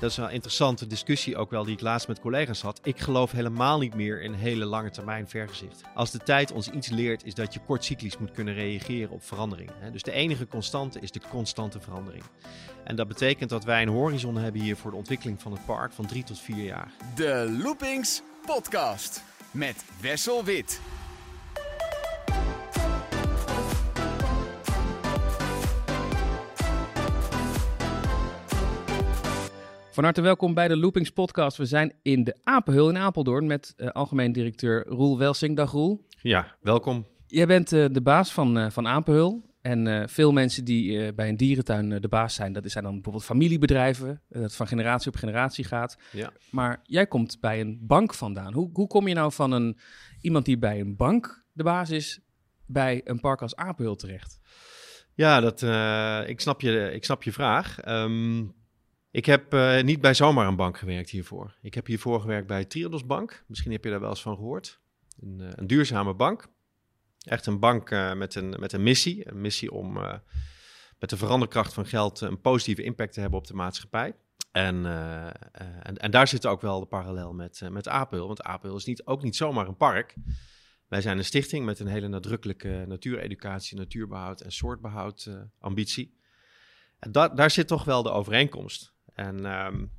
Dat is een interessante discussie ook wel die ik laatst met collega's had. Ik geloof helemaal niet meer in hele lange termijn vergezicht. Als de tijd ons iets leert, is dat je kortcyclisch moet kunnen reageren op veranderingen. Dus de enige constante is de constante verandering. En dat betekent dat wij een horizon hebben hier voor de ontwikkeling van het park van drie tot vier jaar. De Loopings Podcast met Wessel Wit. Van harte welkom bij de Loopings Podcast. We zijn in de Apenhul in Apeldoorn met uh, algemeen directeur Roel Welsing. Dag Roel. Ja, welkom. Jij bent uh, de baas van, uh, van Apenhul. En veel mensen die bij een dierentuin de baas zijn, dat zijn dan bijvoorbeeld familiebedrijven, dat van generatie op generatie gaat. Ja. Maar jij komt bij een bank vandaan. Hoe, hoe kom je nou van een, iemand die bij een bank de baas is, bij een park als Apenhul terecht? Ja, dat, ik, snap je, ik snap je vraag. Um, ik heb uh, niet bij zomaar een bank gewerkt hiervoor. Ik heb hiervoor gewerkt bij Triodos Bank. Misschien heb je daar wel eens van gehoord. Een, uh, een duurzame bank. Echt een bank uh, met, een, met een missie. Een missie om met de veranderkracht van geld een positieve impact te hebben op de maatschappij. En, en, en, daar zit ook wel de parallel met, met Apel. Want Apel is niet, ook niet zomaar een park. Wij zijn een stichting met een hele nadrukkelijke natuureducatie, natuurbehoud en soortbehoud ambitie. En da daar zit toch wel de overeenkomst. En um,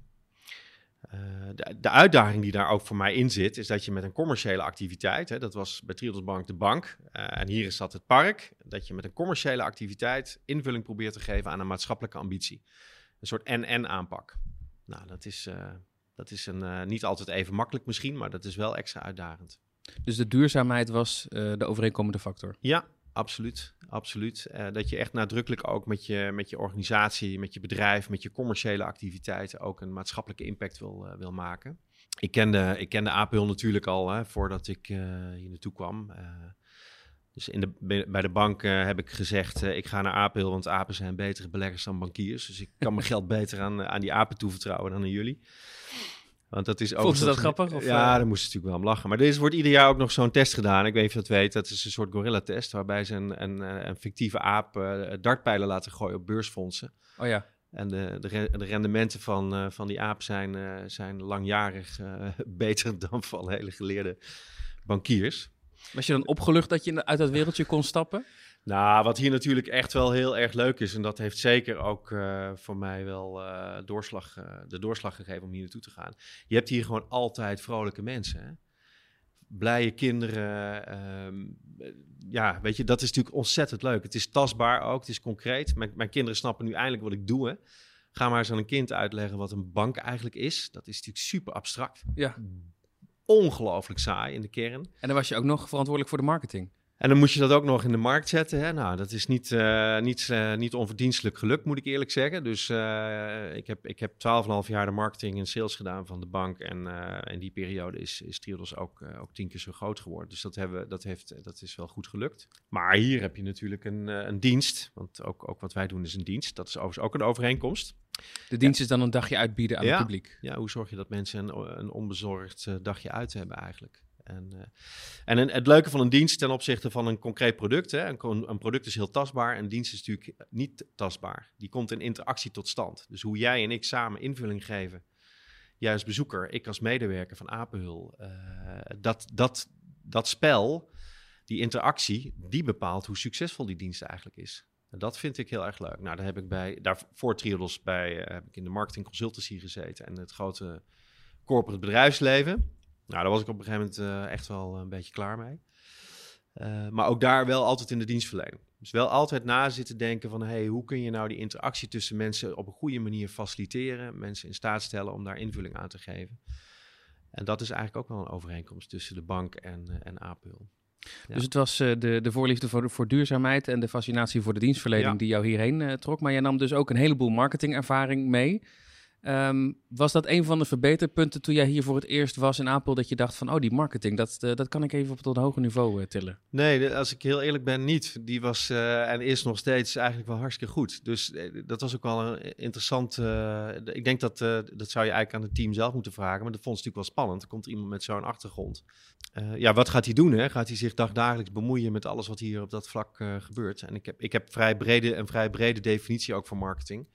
uh, de, de, uitdaging die daar ook voor mij in zit, is dat je met een commerciële activiteit, hè, dat was bij Triodos Bank de bank, uh, en hier is dat het park, dat je met een commerciële activiteit invulling probeert te geven aan een maatschappelijke ambitie. Een soort en-en aanpak. Nou, dat is, uh, dat is een, niet altijd even makkelijk misschien, maar dat is wel extra uitdagend. Dus de duurzaamheid was de overeenkomende factor? Ja, Absoluut, absoluut. Uh, dat je echt nadrukkelijk ook met je, met je organisatie, met je bedrijf, met je commerciële activiteiten ook een maatschappelijke impact wil, uh, wil maken. Ik kende, ik kende APL natuurlijk al hè, voordat ik uh, hier naartoe kwam. dus in de, bij de bank heb ik gezegd, ik ga naar APL, want apen zijn betere beleggers dan bankiers. Dus ik kan mijn geld beter aan, aan die apen toevertrouwen dan aan jullie. Want dat is ook. Vond ze dat grappig? Of ja, daar moest ze natuurlijk wel om lachen. Maar er wordt ieder jaar ook nog zo'n test gedaan. Ik weet niet of je dat weet. Dat is een soort gorilla-test. Waarbij ze een, een, een fictieve aap uh, dartpijlen laten gooien op beursfondsen. Oh ja. En de, de, de rendementen van, uh, van die aap zijn, uh, zijn langjarig beter dan van hele geleerde bankiers. Was je dan opgelucht dat je uit dat wereldje kon stappen? Nou, wat hier natuurlijk echt wel heel erg leuk is, en dat heeft zeker ook uh, voor mij wel uh, doorslag, uh, de doorslag gegeven om hier naartoe te gaan. Je hebt hier gewoon altijd vrolijke mensen. Hè? Blije kinderen. Um, ja, weet je, dat is natuurlijk ontzettend leuk. Het is tastbaar ook, het is concreet. Mijn, mijn kinderen snappen nu eindelijk wat ik doe. Hè? Ga maar eens aan een kind uitleggen wat een bank eigenlijk is. Dat is natuurlijk super abstract. Ja. Ongelooflijk saai in de kern. En dan was je ook nog verantwoordelijk voor de marketing. En dan moet je dat ook nog in de markt zetten. Hè? Nou, dat is niet, uh, niet, uh, niet onverdienstelijk gelukt, moet ik eerlijk zeggen. Dus uh, ik heb, ik heb 12,5 jaar de marketing en sales gedaan van de bank. En in die periode is, is Triodos ook, ook tien keer zo groot geworden. Dus dat, hebben, dat, heeft, dat is wel goed gelukt. Maar hier heb je natuurlijk een, een dienst. Want ook, ook wat wij doen is een dienst. Dat is overigens ook een overeenkomst. De dienst ja. is dan een dagje uitbieden aan ja. het publiek. Ja, hoe zorg je dat mensen een, een onbezorgd dagje uit hebben eigenlijk? En, uh, en het leuke van een dienst ten opzichte van een concreet product. Hè, een, product is heel tastbaar, een dienst is natuurlijk niet tastbaar. Die komt in interactie tot stand. Dus hoe jij en ik samen invulling geven, jij als bezoeker, ik als medewerker van Apenhul, uh, dat, dat, dat spel, die interactie, die bepaalt hoe succesvol die dienst eigenlijk is. En dat vind ik heel erg leuk. Nou, daar heb ik bij, daar voor Triodos bij, uh, heb ik in de marketing consultancy gezeten en het grote corporate bedrijfsleven. Nou, daar was ik op een gegeven moment uh, echt wel een beetje klaar mee. Uh, maar ook daar wel altijd in de dienstverlening. Dus wel altijd na zitten denken van... Hey, hoe kun je nou die interactie tussen mensen op een goede manier faciliteren... mensen in staat stellen om daar invulling aan te geven. En dat is eigenlijk ook wel een overeenkomst tussen de bank en, uh, en APUL. Ja. Dus het was uh, de, de voorliefde voor, voor duurzaamheid en de fascinatie voor de dienstverlening ja. die jou hierheen uh, trok. Maar jij nam dus ook een heleboel marketingervaring mee. Um, was dat een van de verbeterpunten toen jij hier voor het eerst was in Apel, dat je dacht van, oh, die marketing, dat, uh, dat kan ik even op tot een hoger niveau uh, tillen? Nee, als ik heel eerlijk ben, niet. Die was uh, en is nog steeds eigenlijk wel hartstikke goed. Dus dat was ook wel een interessant. ik denk dat, dat zou je eigenlijk aan het team zelf moeten vragen, maar dat vond ze natuurlijk wel spannend. Er komt iemand met zo'n achtergrond. ja, wat gaat hij doen? Hè? Gaat hij zich dagdagelijks bemoeien met alles wat hier op dat vlak gebeurt? En ik heb, ik heb vrij brede, een vrij brede definitie ook van marketing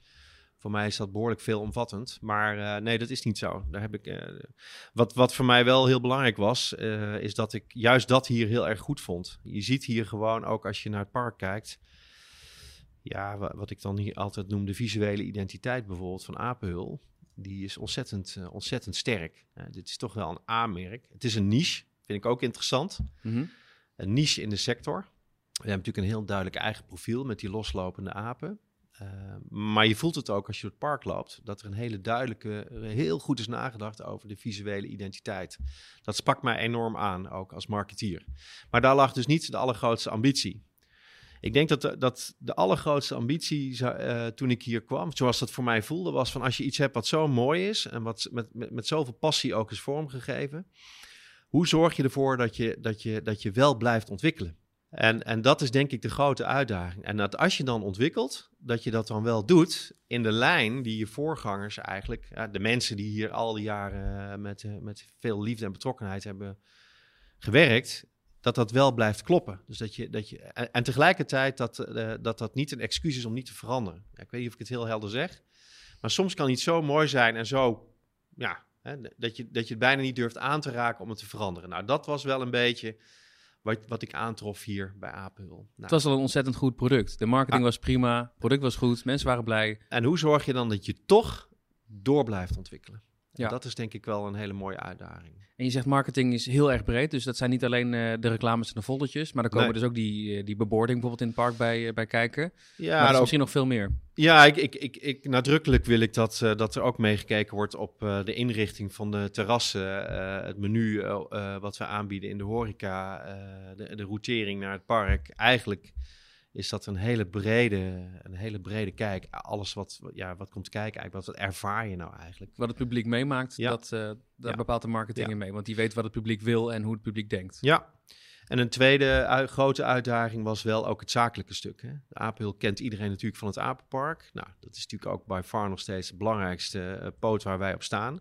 Voor mij is dat behoorlijk veelomvattend. Maar uh, nee, dat is niet zo. Daar heb ik, uh, wat, wat voor mij wel heel belangrijk was, uh, is dat ik juist dat hier heel erg goed vond. Je ziet hier gewoon ook als je naar het park kijkt. Ja, wat ik dan hier altijd noem de visuele identiteit bijvoorbeeld van Apenhul. Die is ontzettend, ontzettend sterk. dit is toch wel een A-merk. Het is een niche, vind ik ook interessant. Mm -hmm. Een niche in de sector. We hebben natuurlijk een heel duidelijk eigen profiel met die loslopende apen. Uh, maar je voelt het ook als je door het park loopt, dat er een hele duidelijke, heel goed is nagedacht over de visuele identiteit. Dat sprak mij enorm aan, ook als marketeer. Maar daar lag dus niet de allergrootste ambitie. Ik denk dat de, dat de allergrootste ambitie uh, toen ik hier kwam, zoals dat voor mij voelde, was van als je iets hebt wat zo mooi is en wat met, met, met zoveel passie ook is vormgegeven, hoe zorg je ervoor dat je, dat je, dat je wel blijft ontwikkelen? En, en dat is denk ik de grote uitdaging. En dat als je dan ontwikkelt, dat je dat dan wel doet in de lijn die je voorgangers eigenlijk, de mensen die hier al die jaren eh, met, uh, met veel liefde en betrokkenheid hebben gewerkt, dat dat wel blijft kloppen. Dus dat je, dat je, en, tegelijkertijd dat, uh, dat dat niet een excuus is om niet te veranderen. Ik weet niet of ik het heel helder zeg, maar soms kan iets zo mooi zijn en zo, ja, dat, je, dat je het bijna niet durft aan te raken om het te veranderen. Nou, dat was wel een beetje wat, wat ik aantrof hier bij Apel. Nou, het was al een ontzettend goed product. De marketing Ah. was prima, het product was goed, mensen waren blij. En hoe zorg je dan dat je toch door blijft ontwikkelen? Ja. Dat is denk ik wel een hele mooie uitdaging. En je zegt marketing is heel erg breed, dus dat zijn niet alleen eh, de reclames en de foldertjes, maar er komen Nee. dus ook die, eh, die bebording bijvoorbeeld in het park bij, eh, bij kijken. Ja, maar ook- misschien nog veel meer. ja ik, ik, ik, ik, nadrukkelijk wil ik dat, dat er ook meegekeken wordt op de inrichting van de terrassen, het menu wat we aanbieden in de horeca, de, de routering naar het park. Eigenlijk is dat een hele brede, een hele brede kijk. Alles wat, ja, wat komt kijken, eigenlijk, wat, wat ervaar je nou eigenlijk? Wat het publiek meemaakt, Ja. dat, eh, daar Ja. bepaalt de marketing in mee. Want die weet wat het publiek wil en hoe het publiek denkt. Ja. En een tweede grote uitdaging was wel ook het zakelijke stuk. Hè? De Apenhul kent iedereen natuurlijk van het Apenpark. Nou, dat is natuurlijk ook bij far nog steeds de belangrijkste eh, poot waar wij op staan.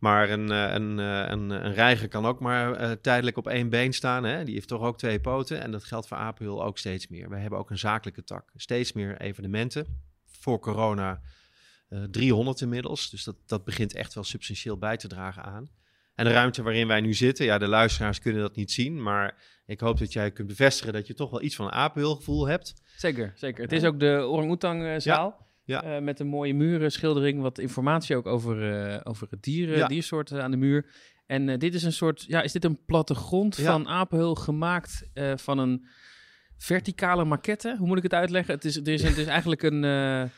Maar een, eh, een, eh, een, een reiger kan ook maar eh, tijdelijk op één been staan. Hè? Die heeft toch ook twee poten. En dat geldt voor Apenhul ook steeds meer. Wij hebben ook een zakelijke tak. Steeds meer evenementen. Voor corona eh 300 inmiddels. Dus dat, dat begint echt wel substantieel bij te dragen aan. En de ruimte waarin wij nu zitten, ja, de luisteraars kunnen dat niet zien. Maar ik hoop dat jij kunt bevestigen dat je toch wel iets van een apenhulgevoel hebt. Zeker, zeker. Het is ook de orang-oetang-zaal. Ja. Eh, met een mooie murenschildering, wat informatie ook over, eh, over het dier, Ja. diersoort eh, aan de muur. En dit is een soort, ja, is dit een plattegrond Ja. van Apenhul gemaakt van een verticale maquette? Hoe moet ik het uitleggen? Het is, het is, het is eigenlijk een,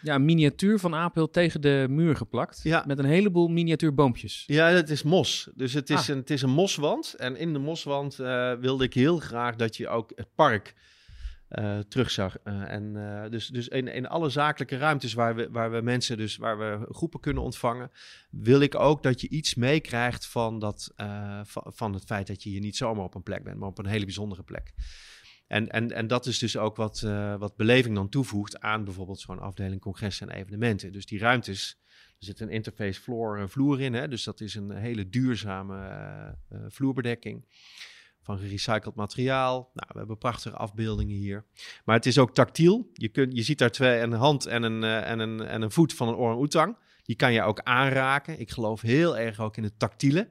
ja, miniatuur van Apenhul tegen de muur geplakt. Ja. Met een heleboel miniatuurboompjes. Ja, het is mos. Dus het is, Ah. een, het is een moswand. En in de moswand wilde ik heel graag dat je ook het park eh, terugzag. Eh, en uh, dus, dus in, in alle zakelijke ruimtes waar we, waar we mensen, dus waar we groepen kunnen ontvangen, wil ik ook dat je iets meekrijgt van, dat, uh, van, het feit dat je hier niet zomaar op een plek bent, maar op een hele bijzondere plek. En, en, en dat is dus ook wat, uh, wat beleving dan toevoegt aan bijvoorbeeld zo'n afdeling congressen en evenementen. Dus die ruimtes, er zit een interface floor, vloer in, hè, dus dat is een hele duurzame uh, vloerbedekking van gerecycled materiaal. Nou, we hebben prachtige afbeeldingen hier. Maar het is ook tactiel. Je, kunt, je ziet daar twee, een hand en een, uh, en een, en een voet van een orang-oetang. Die kan je ook aanraken. Ik geloof heel erg ook in het tactiele.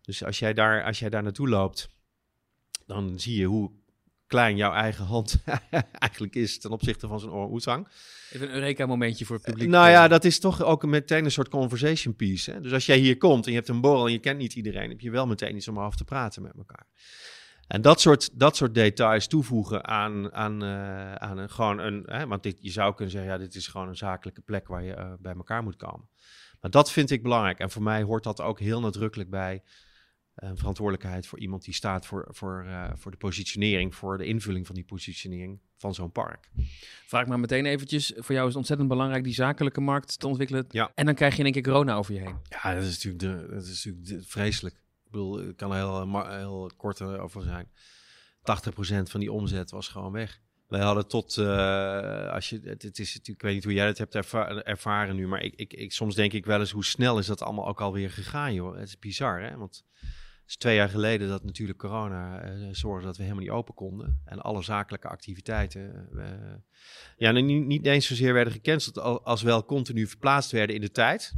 Dus als jij daar, als jij daar naartoe loopt, dan zie je hoe klein jouw eigen hand eigenlijk is ten opzichte van zo'n orang-oetang. Even een Eureka-momentje voor het publiek. Nou ja, dat is toch ook meteen een soort conversation piece. Hè? Dus als jij hier komt en je hebt een borrel en je kent niet iedereen, heb je wel meteen iets om over te praten met elkaar. En dat soort, dat soort details toevoegen aan, aan, uh, aan een, gewoon een. Hè, want dit, je zou kunnen zeggen, ja, dit is gewoon een zakelijke plek waar je uh, bij elkaar moet komen. Maar dat vind ik belangrijk. En voor mij hoort dat ook heel nadrukkelijk bij een verantwoordelijkheid voor iemand die staat voor, voor, uh, voor de positionering, voor de invulling van die positionering van zo'n park. Vraag maar meteen eventjes, voor jou is het ontzettend belangrijk die zakelijke markt te ontwikkelen. Ja. En dan krijg je in één keer corona over je heen. Ja, dat is natuurlijk, de, dat is natuurlijk de, vreselijk. Ik bedoel, ik kan er heel, heel kort over zijn. 80% van die omzet was gewoon weg. Wij hadden tot, uh, als je, het, het, is natuurlijk, ik weet niet hoe jij het hebt erva ervaren nu, maar ik, ik, ik, soms denk ik wel eens hoe snel is dat allemaal ook alweer gegaan, joh. Het is bizar, hè? Want is twee jaar geleden dat natuurlijk corona uh, zorgde dat we helemaal niet open konden. En alle zakelijke activiteiten uh, ja, niet, niet eens zozeer werden gecanceld, als wel continu verplaatst werden in de tijd.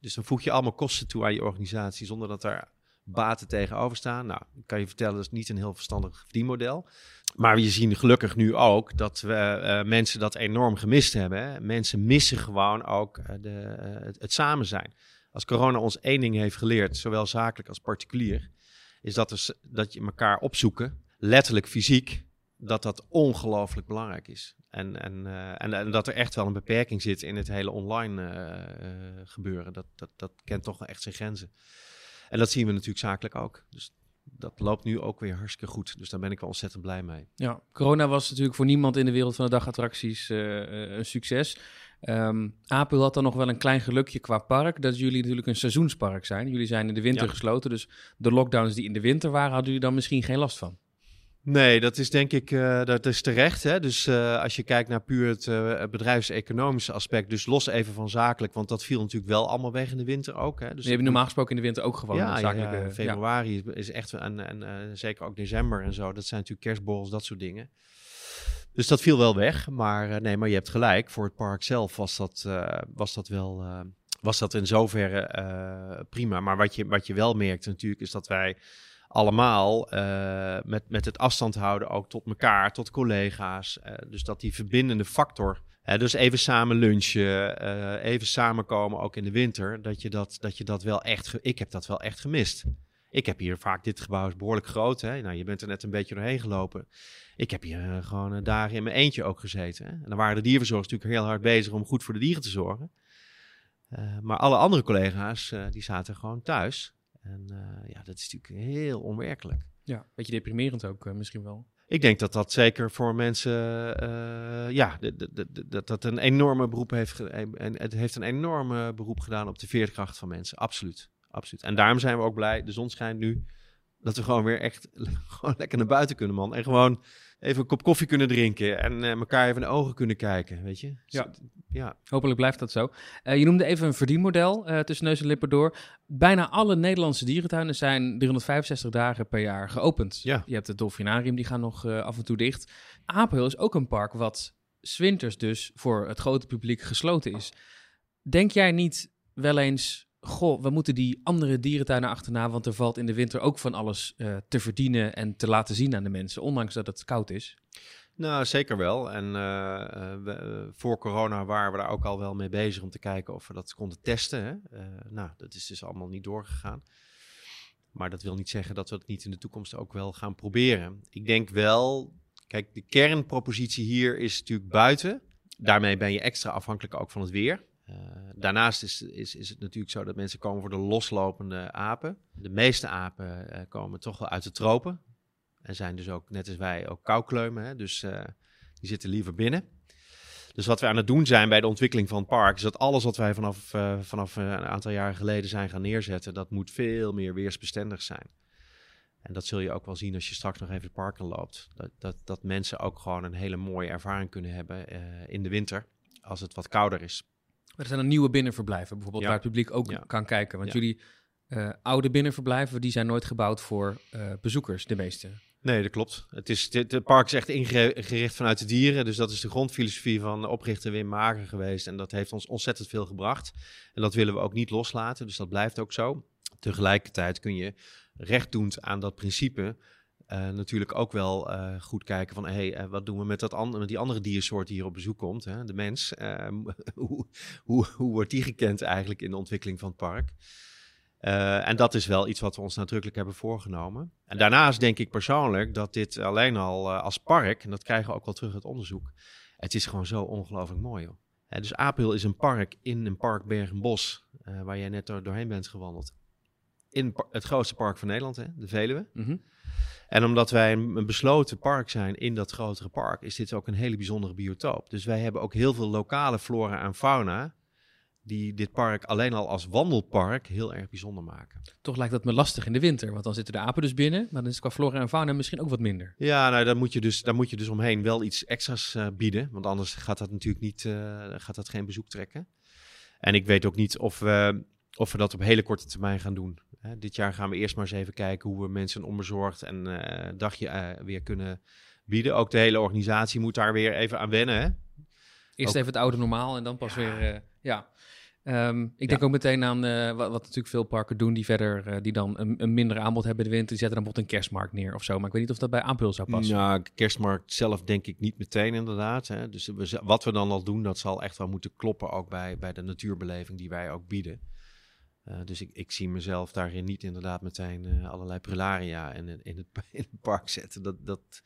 Dus dan voeg je allemaal kosten toe aan je organisatie zonder dat er baten tegenover staan. Nou, ik kan je vertellen, dat is niet een heel verstandig verdienmodel. Maar we zien gelukkig nu ook dat we uh, mensen dat enorm gemist hebben. Hè. Mensen missen gewoon ook de, het, samen zijn. Als corona ons één ding heeft geleerd, zowel zakelijk als particulier, is dat, dat je elkaar opzoeken, letterlijk fysiek, dat dat ongelooflijk belangrijk is. En, en, en, en, dat er echt wel een beperking zit in het hele online gebeuren. Dat, dat, dat kent toch echt zijn grenzen. En dat zien we natuurlijk zakelijk ook. Dus dat loopt nu ook weer hartstikke goed. Dus daar ben ik wel ontzettend blij mee. Ja, corona was natuurlijk voor niemand in de wereld van de dagattracties een succes. Um, Apel had dan nog wel een klein gelukje qua park, dat jullie natuurlijk een seizoenspark zijn. Jullie zijn in de winter gesloten, dus de lockdowns die in de winter waren, hadden jullie dan misschien geen last van? Nee, dat is denk ik uh, dat is terecht. Hè? Dus uh, als je kijkt naar puur het uh, bedrijfseconomische aspect, dus los even van zakelijk, want dat viel natuurlijk wel allemaal weg in de winter ook. Hè? Dus je hebt normaal gesproken in de winter ook gewoon ja, zakelijke... Ja, februari ja. is echt, en, en zeker ook december en zo, dat zijn natuurlijk kerstborrels, dat soort dingen. Dus dat viel wel weg, maar nee, maar je hebt gelijk. Voor het park zelf was dat, was dat wel, was dat in zoverre prima. Maar wat je, wat je wel merkt natuurlijk, is dat wij allemaal met, met het afstand houden ook tot elkaar, tot collega's. Dus dat die verbindende factor, dus even samen lunchen, even samenkomen ook in de winter, dat je dat, dat je dat wel echt, ik heb dat wel echt gemist. Ik heb hier vaak, dit gebouw is behoorlijk groot, hè? Nou, je bent er net een beetje doorheen gelopen. Ik heb hier gewoon dagen in mijn eentje ook gezeten. Hè? En dan waren de dierverzorgers natuurlijk heel hard bezig om goed voor de dieren te zorgen. maar alle andere collega's, die zaten gewoon thuis. En ja, dat is natuurlijk heel onwerkelijk. Ja, beetje deprimerend ook misschien wel. Ik denk dat dat zeker voor mensen, uh, ja, dat dat een enorme beroep heeft, en het heeft een enorme beroep gedaan op de veerkracht van mensen. Absoluut, absoluut. En daarom zijn we ook blij, de zon schijnt nu, dat we gewoon weer echt gewoon lekker naar buiten kunnen, man. En gewoon even een kop koffie kunnen drinken en uh, elkaar even in de ogen kunnen kijken, weet je? Ja. ja. Hopelijk blijft dat zo. Uh, je noemde even een verdienmodel uh, tussen neus en lippen door. Bijna alle Nederlandse dierentuinen zijn 365 dagen per jaar geopend. Ja. Je hebt het Dolfinarium, die gaan nog af en toe dicht. Apenhul is ook een park wat zwinters dus voor het grote publiek gesloten is. Denk jij niet wel eens goh, we moeten die andere dierentuinen achterna, want er valt in de winter ook van alles uh, te verdienen en te laten zien aan de mensen, ondanks dat het koud is. Nou, zeker wel. En uh, we, voor corona waren we daar ook al wel mee bezig om te kijken of we dat konden testen. Hè? nou, dat is dus allemaal niet doorgegaan. Maar dat wil niet zeggen dat we het niet in de toekomst ook wel gaan proberen. Ik denk wel, kijk, de kernpropositie hier is natuurlijk buiten. Daarmee ben je extra afhankelijk ook van het weer. Uh, daarnaast is, is, is het natuurlijk zo dat mensen komen voor de loslopende apen. De meeste apen uh, komen toch wel uit de tropen. En zijn dus ook, net als wij, ook koukleumen. Hè? Dus uh, die zitten liever binnen. Dus wat we aan het doen zijn bij de ontwikkeling van het park, is dat alles wat wij vanaf, vanaf een aantal jaren geleden zijn gaan neerzetten, dat moet veel meer weersbestendig zijn. En dat zul je ook wel zien als je straks nog even het park loopt. Dat, dat, dat mensen ook gewoon een hele mooie ervaring kunnen hebben in de winter, als het wat kouder is. Er zijn er nieuwe binnenverblijven, bijvoorbeeld, waar het publiek ook kan kijken. Want jullie uh, oude binnenverblijven, die zijn nooit gebouwd voor uh, bezoekers, de meeste. Nee, dat klopt. Het, is, dit, het park is echt ingericht vanuit de dieren. Dus dat is de grondfilosofie van de oprichter Wim Mager geweest. En dat heeft ons ontzettend veel gebracht. En dat willen we ook niet loslaten. Dus dat blijft ook zo. Tegelijkertijd kun je rechtdoend aan dat principe uh, natuurlijk ook wel uh, goed kijken van, hey, uh, wat doen we met, dat met die andere diersoort die hier op bezoek komt, hè? de mens. hoe, hoe, hoe wordt die gekend eigenlijk in de ontwikkeling van het park? en dat is wel iets wat we ons nadrukkelijk hebben voorgenomen. En daarnaast denk ik persoonlijk dat dit alleen al als park, en dat krijgen we ook wel terug uit onderzoek, het is gewoon zo ongelooflijk mooi. Dus Apel is een park in een park Bergenbos, waar jij net door, doorheen bent gewandeld. In het grootste park van Nederland, hè, de Veluwe. Mm -hmm. En omdat wij een besloten park zijn in dat grotere park, is dit ook een hele bijzondere biotoop. Dus wij hebben ook heel veel lokale flora en fauna die dit park alleen al als wandelpark heel erg bijzonder maken. Toch lijkt dat me lastig in de winter, want dan zitten de apen dus binnen, maar dan is qua flora en fauna misschien ook wat minder. Ja, nou, daar moet je dus, daar moet je dus omheen wel iets extra's uh, bieden, want anders gaat dat natuurlijk niet, uh, gaat dat geen bezoek trekken. En ik weet ook niet of we, of we dat op hele korte termijn gaan doen. Hè, dit jaar gaan we eerst maar eens even kijken hoe we mensen onbezorgd en eh, dagje eh, weer kunnen bieden. Ook de hele organisatie moet daar weer even aan wennen. Hè? Eerst Ook- even het oude normaal en dan pas Ja. weer. eh, ja. Ehm, ik denk ook meteen aan wat, wat natuurlijk veel parken doen, die verder die dan een, een minder aanbod hebben in de winter. Die zetten dan bijvoorbeeld een kerstmarkt neer of zo. Maar ik weet niet of dat bij Ampul zou passen. Nou, kerstmarkt zelf denk ik niet meteen inderdaad. Hè. Dus we, wat we dan al doen, dat zal echt wel moeten kloppen ook bij, bij de natuurbeleving die wij ook bieden. Eh, dus ik, ik zie mezelf daarin niet inderdaad meteen eh, allerlei prelaria in, in, in, het, in het park zetten. Dat, dat,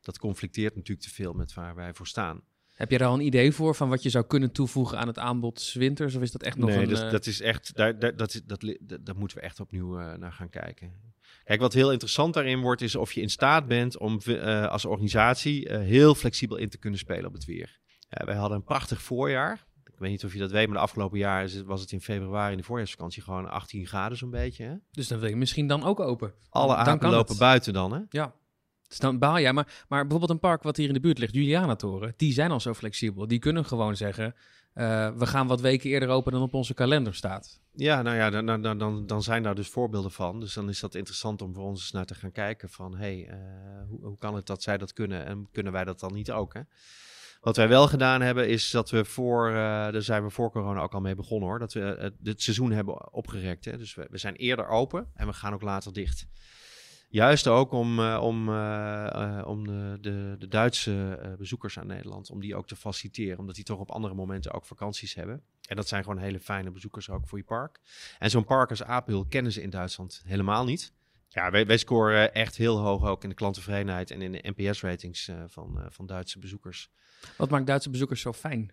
dat conflicteert natuurlijk te veel met waar wij voor staan. Heb je daar al een idee voor van wat je zou kunnen toevoegen aan het aanbod winters? Of is dat echt nog nee, een... dus, eh, dat is echt, daar, daar, dat, is- dat, dat, daar moeten we echt opnieuw naar gaan kijken. Kijk, wat heel interessant daarin wordt, is of je in staat bent om als organisatie heel flexibel in te kunnen spelen op het weer. Wij hadden een prachtig voorjaar. Ik weet niet of je dat weet, maar de afgelopen jaar is het- was het in februari in de voorjaarsvakantie gewoon 18 graden zo'n beetje. Hè? Dus dan wil je misschien dan ook open. Alle Dan apen lopen het. buiten dan, hè? Ja. Dus dan baal jij. Maar, maar bijvoorbeeld een park wat hier in de buurt ligt, Julianatoren, die zijn al zo flexibel. Die kunnen gewoon zeggen, eh, we gaan wat weken eerder open dan op onze kalender staat. Ja, nou ja, dan, dan- dan, dan, dan zijn daar dus voorbeelden van. Dus dan is dat interessant om voor ons eens naar te gaan kijken van... hé, hey, eh, hoe, hoe kan het dat zij dat kunnen en kunnen wij dat dan niet ook, hè? Wat wij wel gedaan hebben is dat we voor... daar zijn we voor corona ook al mee begonnen, hoor. Dat we eh, het seizoen hebben opgerekt, hè. Dus we, zijn eerder open en we gaan ook later dicht. Juist ook om, eh, om, om de, de, de Duitse bezoekers aan Nederland... om die ook te faciliteren. Omdat die toch op andere momenten ook vakanties hebben. En dat zijn gewoon hele fijne bezoekers ook voor je park. En zo'n park als Apel kennen ze in Duitsland helemaal niet. Ja, wij, wij scoren echt heel hoog ook in de klanttevredenheid en in de NPS-ratings eh, van, eh, van Duitse bezoekers. Wat maakt Duitse bezoekers zo fijn?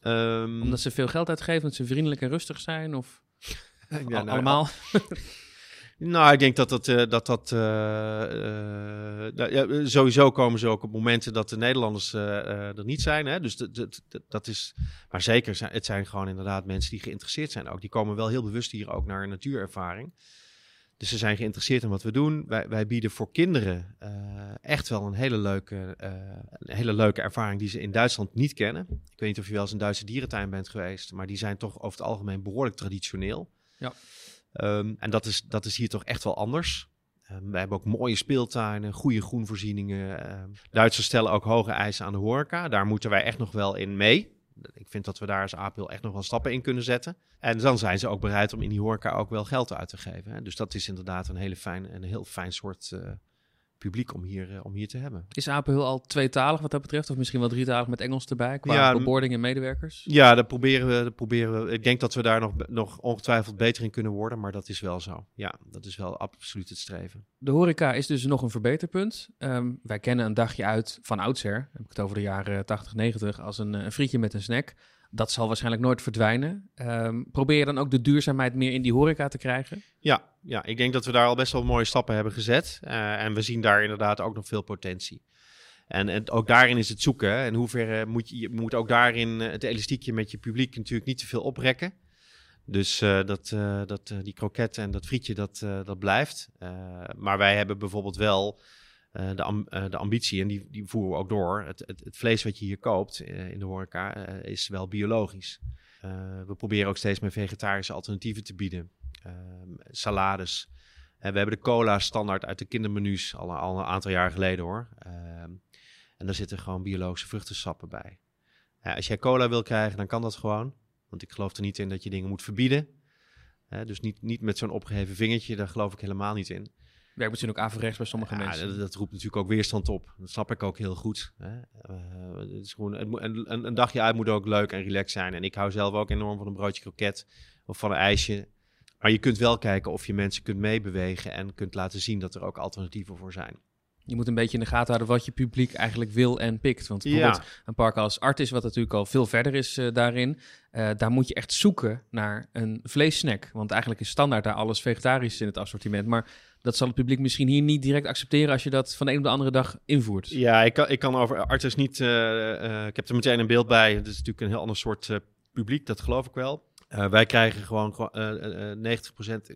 Ehm, Omdat ze veel geld uitgeven, omdat ze vriendelijk en rustig zijn? Of ja, al- nou, allemaal? Nou, ik denk dat dat, eh, dat, dat nou, ja, sowieso komen ze ook op momenten dat de Nederlanders er niet zijn. Hè? Dus dat, dat, is, maar zeker, het zijn gewoon inderdaad mensen die geïnteresseerd zijn ook. Die komen wel heel bewust hier ook naar een natuurervaring. Dus ze zijn geïnteresseerd in wat we doen. Wij, wij bieden voor kinderen eh, echt wel een hele, leuke, eh, een hele leuke ervaring die ze in Duitsland niet kennen. Ik weet niet of je wel eens een Duitse dierentuin bent geweest, maar die zijn toch over het algemeen behoorlijk traditioneel. Ja. Ehm, en dat is, dat is hier toch echt wel anders. Ehm, we hebben ook mooie speeltuinen, goede groenvoorzieningen. Ehm, Duitsers stellen ook hoge eisen aan de horeca. Daar moeten wij echt nog wel in mee. Ik vind dat we daar als APL echt nog wel stappen in kunnen zetten. En dan zijn ze ook bereid om in die horeca ook wel geld uit te geven. Hè. Dus dat is inderdaad een, hele fijn, een heel fijn soort eh, publiek om hier, eh, om hier te hebben. Is Apel al tweetalig wat dat betreft? Of misschien wel drietalig met Engels erbij? Qua Ja, beboarding en medewerkers? Ja, dat proberen we. Dat proberen we. Ik denk dat we daar nog, nog ongetwijfeld beter in kunnen worden. Maar dat is wel zo. Ja, dat is wel absoluut het streven. De horeca is dus nog een verbeterpunt. Ehm, wij kennen een dagje uit van oudsher, heb ik het over de jaren 80, 90, als een, eh, een frietje met een snack. Dat zal waarschijnlijk nooit verdwijnen. Ehm, probeer je dan ook de duurzaamheid meer in die horeca te krijgen? Ja, ja, ik denk dat we daar al best wel mooie stappen hebben gezet. Eh, en we zien daar inderdaad ook nog veel potentie. En, en ook daarin is het zoeken. In hoeverre moet je, moet ook daarin eh, het elastiekje met je publiek natuurlijk niet te veel oprekken. Dus eh, dat, eh, dat, eh, die kroketten en dat frietje, dat, eh, dat blijft. Eh, maar wij hebben bijvoorbeeld wel eh, de, am- eh, de ambitie, en die, die voeren we ook door. Het, het, het vlees wat je hier koopt eh, in de horeca eh, is wel biologisch. Eh, we proberen ook steeds meer vegetarische alternatieven te bieden. Ehm, salades. We hebben de cola standaard uit de kindermenu's al, al een aantal jaar geleden hoor. Ehm, en daar zitten gewoon biologische vruchtensappen bij. Als jij cola wil krijgen, dan kan dat gewoon. Want ik geloof er niet in dat je dingen moet verbieden. Dus niet, niet met zo'n opgeheven vingertje, daar geloof ik helemaal niet in. Werkt misschien ook averechts bij sommige Ja, mensen. dat, dat roept natuurlijk ook weerstand op. Dat snap ik ook heel goed. Hè. Eh, het is gewoon, het moet- een, een, een dagje uit moet ook leuk en relaxed zijn. En ik hou zelf ook enorm van een broodje kroket of van een ijsje. Maar je kunt wel kijken of je mensen kunt meebewegen en kunt laten zien dat er ook alternatieven voor zijn. Je moet een beetje in de gaten houden wat je publiek eigenlijk wil en pikt. Want bijvoorbeeld een park als Artis, wat natuurlijk al veel verder is eh, daarin, eh, daar moet je echt zoeken naar een vleessnack. Want eigenlijk is standaard daar alles vegetarisch in het assortiment. Maar dat zal het publiek misschien hier niet direct accepteren als je dat van de een op de andere dag invoert. Ja, ik kan, ik kan over Artis niet. eh, eh, ik heb er meteen een beeld bij. Het is natuurlijk een heel ander soort eh, publiek, dat geloof ik wel. Wij krijgen gewoon gewoon, eh, eh, 90%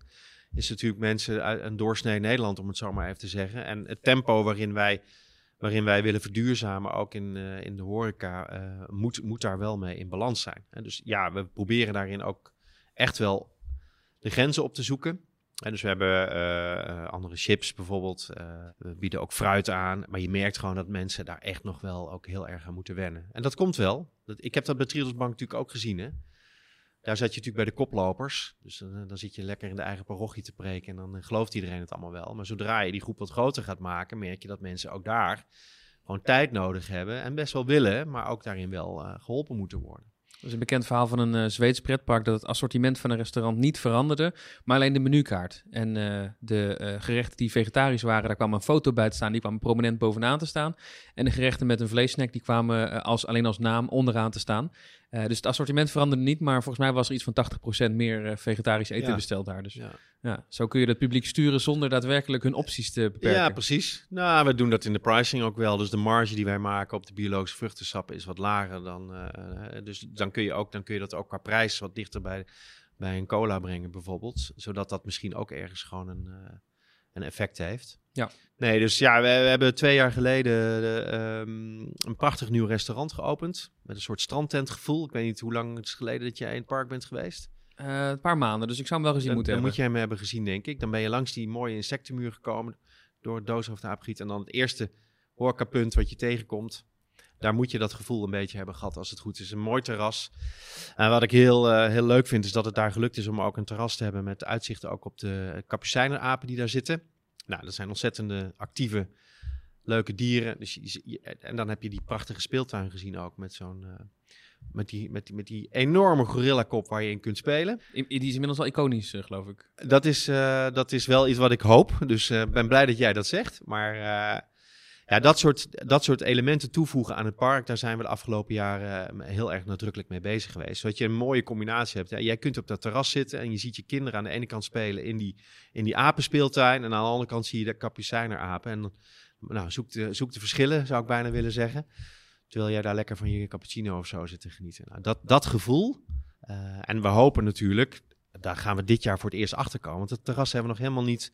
is natuurlijk mensen uit een doorsnee Nederland, om het zo maar even te zeggen. En het tempo waarin wij, waarin wij willen verduurzamen, ook in, in de horeca, moet, moet daar wel mee in balans zijn. Dus ja, we proberen daarin ook echt wel de grenzen op te zoeken. En dus we hebben uh, andere chips bijvoorbeeld. Uh, we bieden ook fruit aan. Maar je merkt gewoon dat mensen daar echt nog wel ook heel erg aan moeten wennen. En dat komt wel. Dat, ik heb dat bij Triodos Bank natuurlijk ook gezien. Hè? Daar zat je natuurlijk bij de koplopers. Dus dan, dan zit je lekker in de eigen parochie te preken. En dan gelooft iedereen het allemaal wel. Maar zodra je die groep wat groter gaat maken, merk je dat mensen ook daar gewoon tijd nodig hebben. En best wel willen, maar ook daarin wel geholpen moeten worden. Is een bekend verhaal van een uh, Zweeds pretpark dat het assortiment van een restaurant niet veranderde, maar alleen de menukaart. En uh, de uh, gerechten die vegetarisch waren, daar kwam een foto bij te staan, die kwam prominent bovenaan te staan. En de gerechten met een vleessnack, die kwamen als, alleen als naam onderaan te staan. Uh, dus het assortiment veranderde niet, maar volgens mij was er iets van 80% meer uh, vegetarisch eten besteld daar. Dus ja. ja. zo kun je het publiek sturen zonder daadwerkelijk hun opties te beperken. Ja, precies. Nou, we doen dat in de pricing ook wel. Dus de marge die wij maken op de biologische vruchtensappen is wat lager dan. Uh, dus dan kun je ook, dan kun je dat ook qua prijs wat dichter bij, bij een cola brengen, bijvoorbeeld. Zodat dat misschien ook ergens gewoon een, een effect heeft. Ja. Nee, dus ja, we, we hebben twee jaar geleden um, een prachtig nieuw restaurant geopend. Met een soort strandtentgevoel. Ik weet niet hoe lang het is geleden dat jij in het park bent geweest. Uh, een paar maanden, dus ik zou hem wel gezien dan, moeten dan hebben. moet je hem hebben gezien, denk ik. Dan ben je langs die mooie insectenmuur gekomen door het dooshoofd aapgiet. En dan het eerste horecapunt wat je tegenkomt. Daar moet je dat gevoel een beetje hebben gehad als het goed is. Een mooi terras. En wat ik heel, uh, heel leuk vind is dat het daar gelukt is om ook een terras te hebben met uitzichten ook op de kapucijnenapen die daar zitten. Nou, dat zijn ontzettende actieve, leuke dieren. Dus je, en dan heb je die prachtige speeltuin gezien ook met zo'n... Uh, met die, met, die, met die enorme gorilla-kop waar je in kunt spelen. Die is inmiddels wel iconisch, uh, geloof ik. Dat is, uh, dat is wel iets wat ik hoop. Dus ik ben blij dat jij dat zegt. Maar ja, dat soort, dat soort elementen toevoegen aan het park, daar zijn we de afgelopen jaren heel erg nadrukkelijk mee bezig geweest. Zodat je een mooie combinatie hebt. Jij kunt op dat terras zitten en je ziet je kinderen aan de ene kant spelen in die, in die apenspeeltuin. En aan de andere kant zie je de kapucijnerapen. En nou, zoek de, zoek de verschillen, zou ik bijna willen zeggen. Terwijl jij daar lekker van je cappuccino of zo zit te genieten. Nou, dat, dat gevoel. Uh, en we hopen natuurlijk, daar gaan we dit jaar voor het eerst achter komen. Want het terras hebben we nog helemaal niet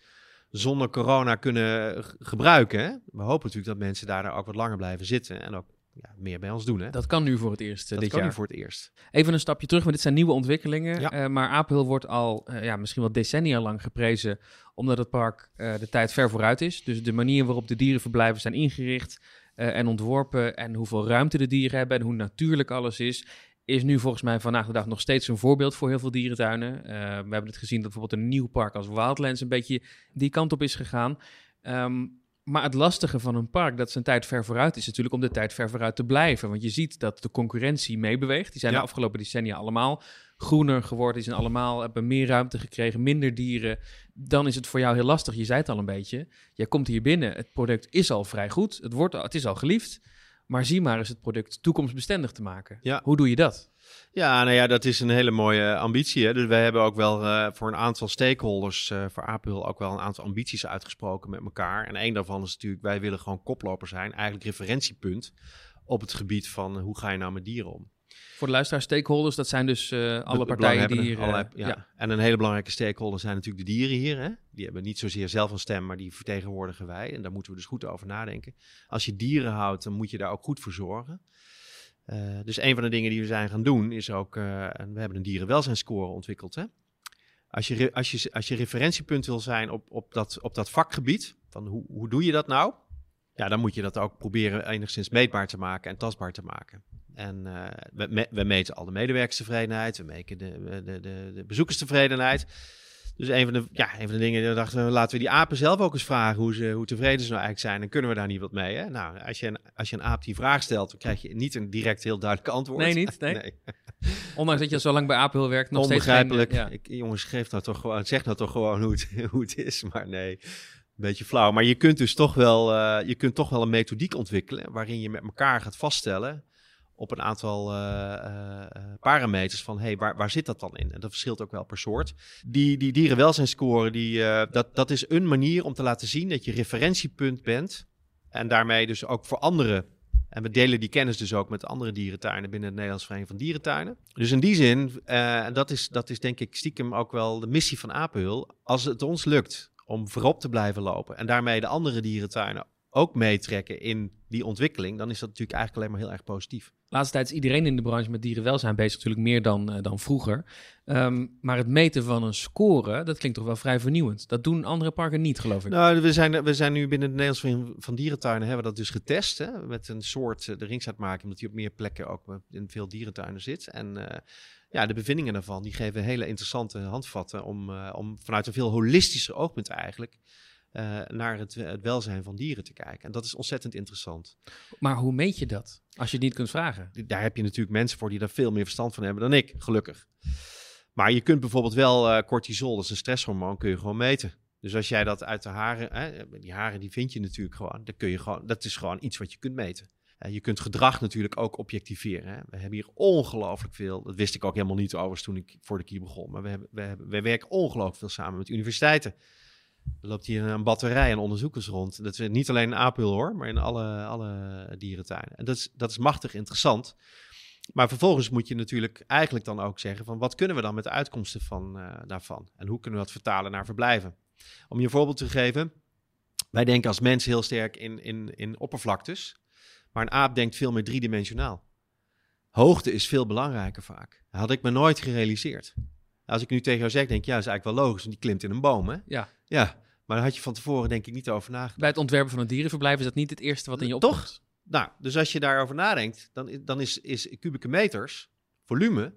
zonder corona kunnen gebruiken. Hè? We hopen natuurlijk dat mensen daar ook wat langer blijven zitten en ook ja, meer bij ons doen. Hè? Dat kan nu voor het eerst dat dit kan jaar. nu voor het eerst. Even een stapje terug, maar dit zijn nieuwe ontwikkelingen. Ja. Uh, maar Apelhill wordt al uh, ja, misschien wel decennia lang geprezen, omdat het park uh, de tijd ver vooruit is. Dus de manier waarop de dierenverblijven zijn ingericht en ontworpen en hoeveel ruimte de dieren hebben en hoe natuurlijk alles is, is nu volgens mij vandaag de dag nog steeds een voorbeeld voor heel veel dierentuinen. Uh, we hebben het gezien dat bijvoorbeeld een nieuw park als Wildlands een beetje die kant op is gegaan. Um, maar het lastige van een park dat zijn tijd ver vooruit is natuurlijk om de tijd ver vooruit te blijven. Want je ziet dat de concurrentie meebeweegt. Die zijn Ja. de afgelopen decennia allemaal groener geworden. Die zijn allemaal, hebben meer ruimte gekregen, minder dieren. Dan is het voor jou heel lastig. Je zei het al een beetje. Jij komt hier binnen, het product is al vrij goed. Het, wordt, het is al geliefd. Maar zie maar eens het product toekomstbestendig te maken. Ja. Hoe doe je dat? Ja, nou ja, dat is een hele mooie ambitie. Hè? Dus wij hebben ook wel eh, voor een aantal stakeholders, eh, voor Apel, ook wel een aantal ambities uitgesproken met elkaar. En één daarvan is natuurlijk, wij willen gewoon koploper zijn, eigenlijk referentiepunt op het gebied van hoe ga je nou met dieren om. Voor de luisteraars, stakeholders, dat zijn dus eh, alle partijen die hier... eh, allerlei- ja. En een hele belangrijke stakeholder zijn natuurlijk de dieren hier. Hè? Die hebben niet zozeer zelf een stem, maar die vertegenwoordigen wij. En daar moeten we dus goed over nadenken. Als je dieren houdt, dan moet je daar ook goed voor zorgen. Eh, dus een van de dingen die we zijn gaan doen is ook, en we hebben een dierenwelzijnscore ontwikkeld. Hè? Als, je, als, je, als je referentiepunt wil zijn op, op, dat, op dat vakgebied, van hoe, hoe doe je dat nou? Ja, dan moet je dat ook proberen enigszins meetbaar te maken en tastbaar te maken. En eh, we, me- we meten al de medewerkerstevredenheid, we meten de, de, de, de bezoekerstevredenheid. Dus een van de, ja, een van de dingen, dachten we, laten we die apen zelf ook eens vragen hoe, ze, hoe tevreden ze nou eigenlijk zijn. En kunnen we daar niet wat mee? Hè? Nou, als je, een, als je een aap die vraag stelt, dan krijg je niet een direct heel duidelijk antwoord. Nee, niet? Nee? Ondanks dat je zo lang bij Apel werkt, nog steeds. Onbegrijpelijk. ja. Jongens, geef nou toch gewoon, zeg nou toch gewoon hoe het, hoe het is. Maar nee, een beetje flauw. Maar je kunt dus toch wel, eh, je kunt toch wel een methodiek ontwikkelen waarin je met elkaar gaat vaststellen op een aantal eh, eh, eh, parameters van hey, waar, waar zit dat dan in? En dat verschilt ook wel per soort. Die, die dierenwelzijnscore, die, dat, dat is een manier om te laten zien dat je referentiepunt bent. En daarmee dus ook voor anderen. En we delen die kennis dus ook met andere dierentuinen binnen het Nederlands Vereniging van Dierentuinen. Dus in die zin, en dat is, dat is denk ik stiekem ook wel de missie van Apenhul. Als het ons lukt om voorop te blijven lopen en daarmee de andere dierentuinen ook meetrekken in die ontwikkeling, dan is dat natuurlijk eigenlijk alleen maar heel erg positief. Laatste tijd is iedereen in de branche met dierenwelzijn bezig, natuurlijk meer dan, uh, dan vroeger. Um, maar het meten van een score, dat klinkt toch wel vrij vernieuwend. Dat doen andere parken niet, geloof ik. Nou, we zijn, we zijn nu binnen de Nederlands van, van Dierentuinen hebben we dat dus getest. Hè, met een soort uh, de ringsuitmaking, omdat die op meer plekken ook in veel dierentuinen zit. En uh, ja, de bevindingen daarvan, die geven hele interessante handvatten om, om vanuit een veel holistischer oogpunt eigenlijk uh, naar het, het, welzijn van dieren te kijken. En dat is ontzettend interessant. Maar hoe meet je dat als je het niet kunt vragen? Daar heb je natuurlijk mensen voor die daar veel meer verstand van hebben dan ik, gelukkig. Maar je kunt bijvoorbeeld wel uh, cortisol, dat is een stresshormoon, kun je gewoon meten. Dus als jij dat uit de haren, hè, die haren die vind je natuurlijk gewoon, dat, kun je gewoon, dat is gewoon iets wat je kunt meten. Uh, je kunt gedrag natuurlijk ook objectiveren. Hè. We hebben hier ongelooflijk veel, dat wist ik ook helemaal niet overigens toen ik voor de KIE begon, maar we, hebben, we, hebben, we werken ongelooflijk veel samen met universiteiten. Er loopt hier een batterij aan onderzoekers rond. Dat is niet alleen in Apel hoor, maar in alle, alle dierentuinen. En dat is, dat is machtig interessant. Maar vervolgens moet je natuurlijk eigenlijk dan ook zeggen van wat kunnen we dan met de uitkomsten van, uh, daarvan? En hoe kunnen we dat vertalen naar verblijven? Om je een voorbeeld te geven. Wij denken als mens heel sterk in, in, in oppervlaktes. Maar een aap denkt veel meer driedimensionaal. Hoogte is veel belangrijker vaak. Dat had ik me nooit gerealiseerd. Als ik nu tegen jou zeg, denk ik, ja, dat is eigenlijk wel logisch, want die klimt in een boom, hè? Ja. Ja, maar daar had je van tevoren denk ik niet over nagedacht. Bij het ontwerpen van een dierenverblijf is dat niet het eerste wat in je opkomt. Toch? Nou, dus als je daarover nadenkt, dan, dan is, is kubieke meters, volume,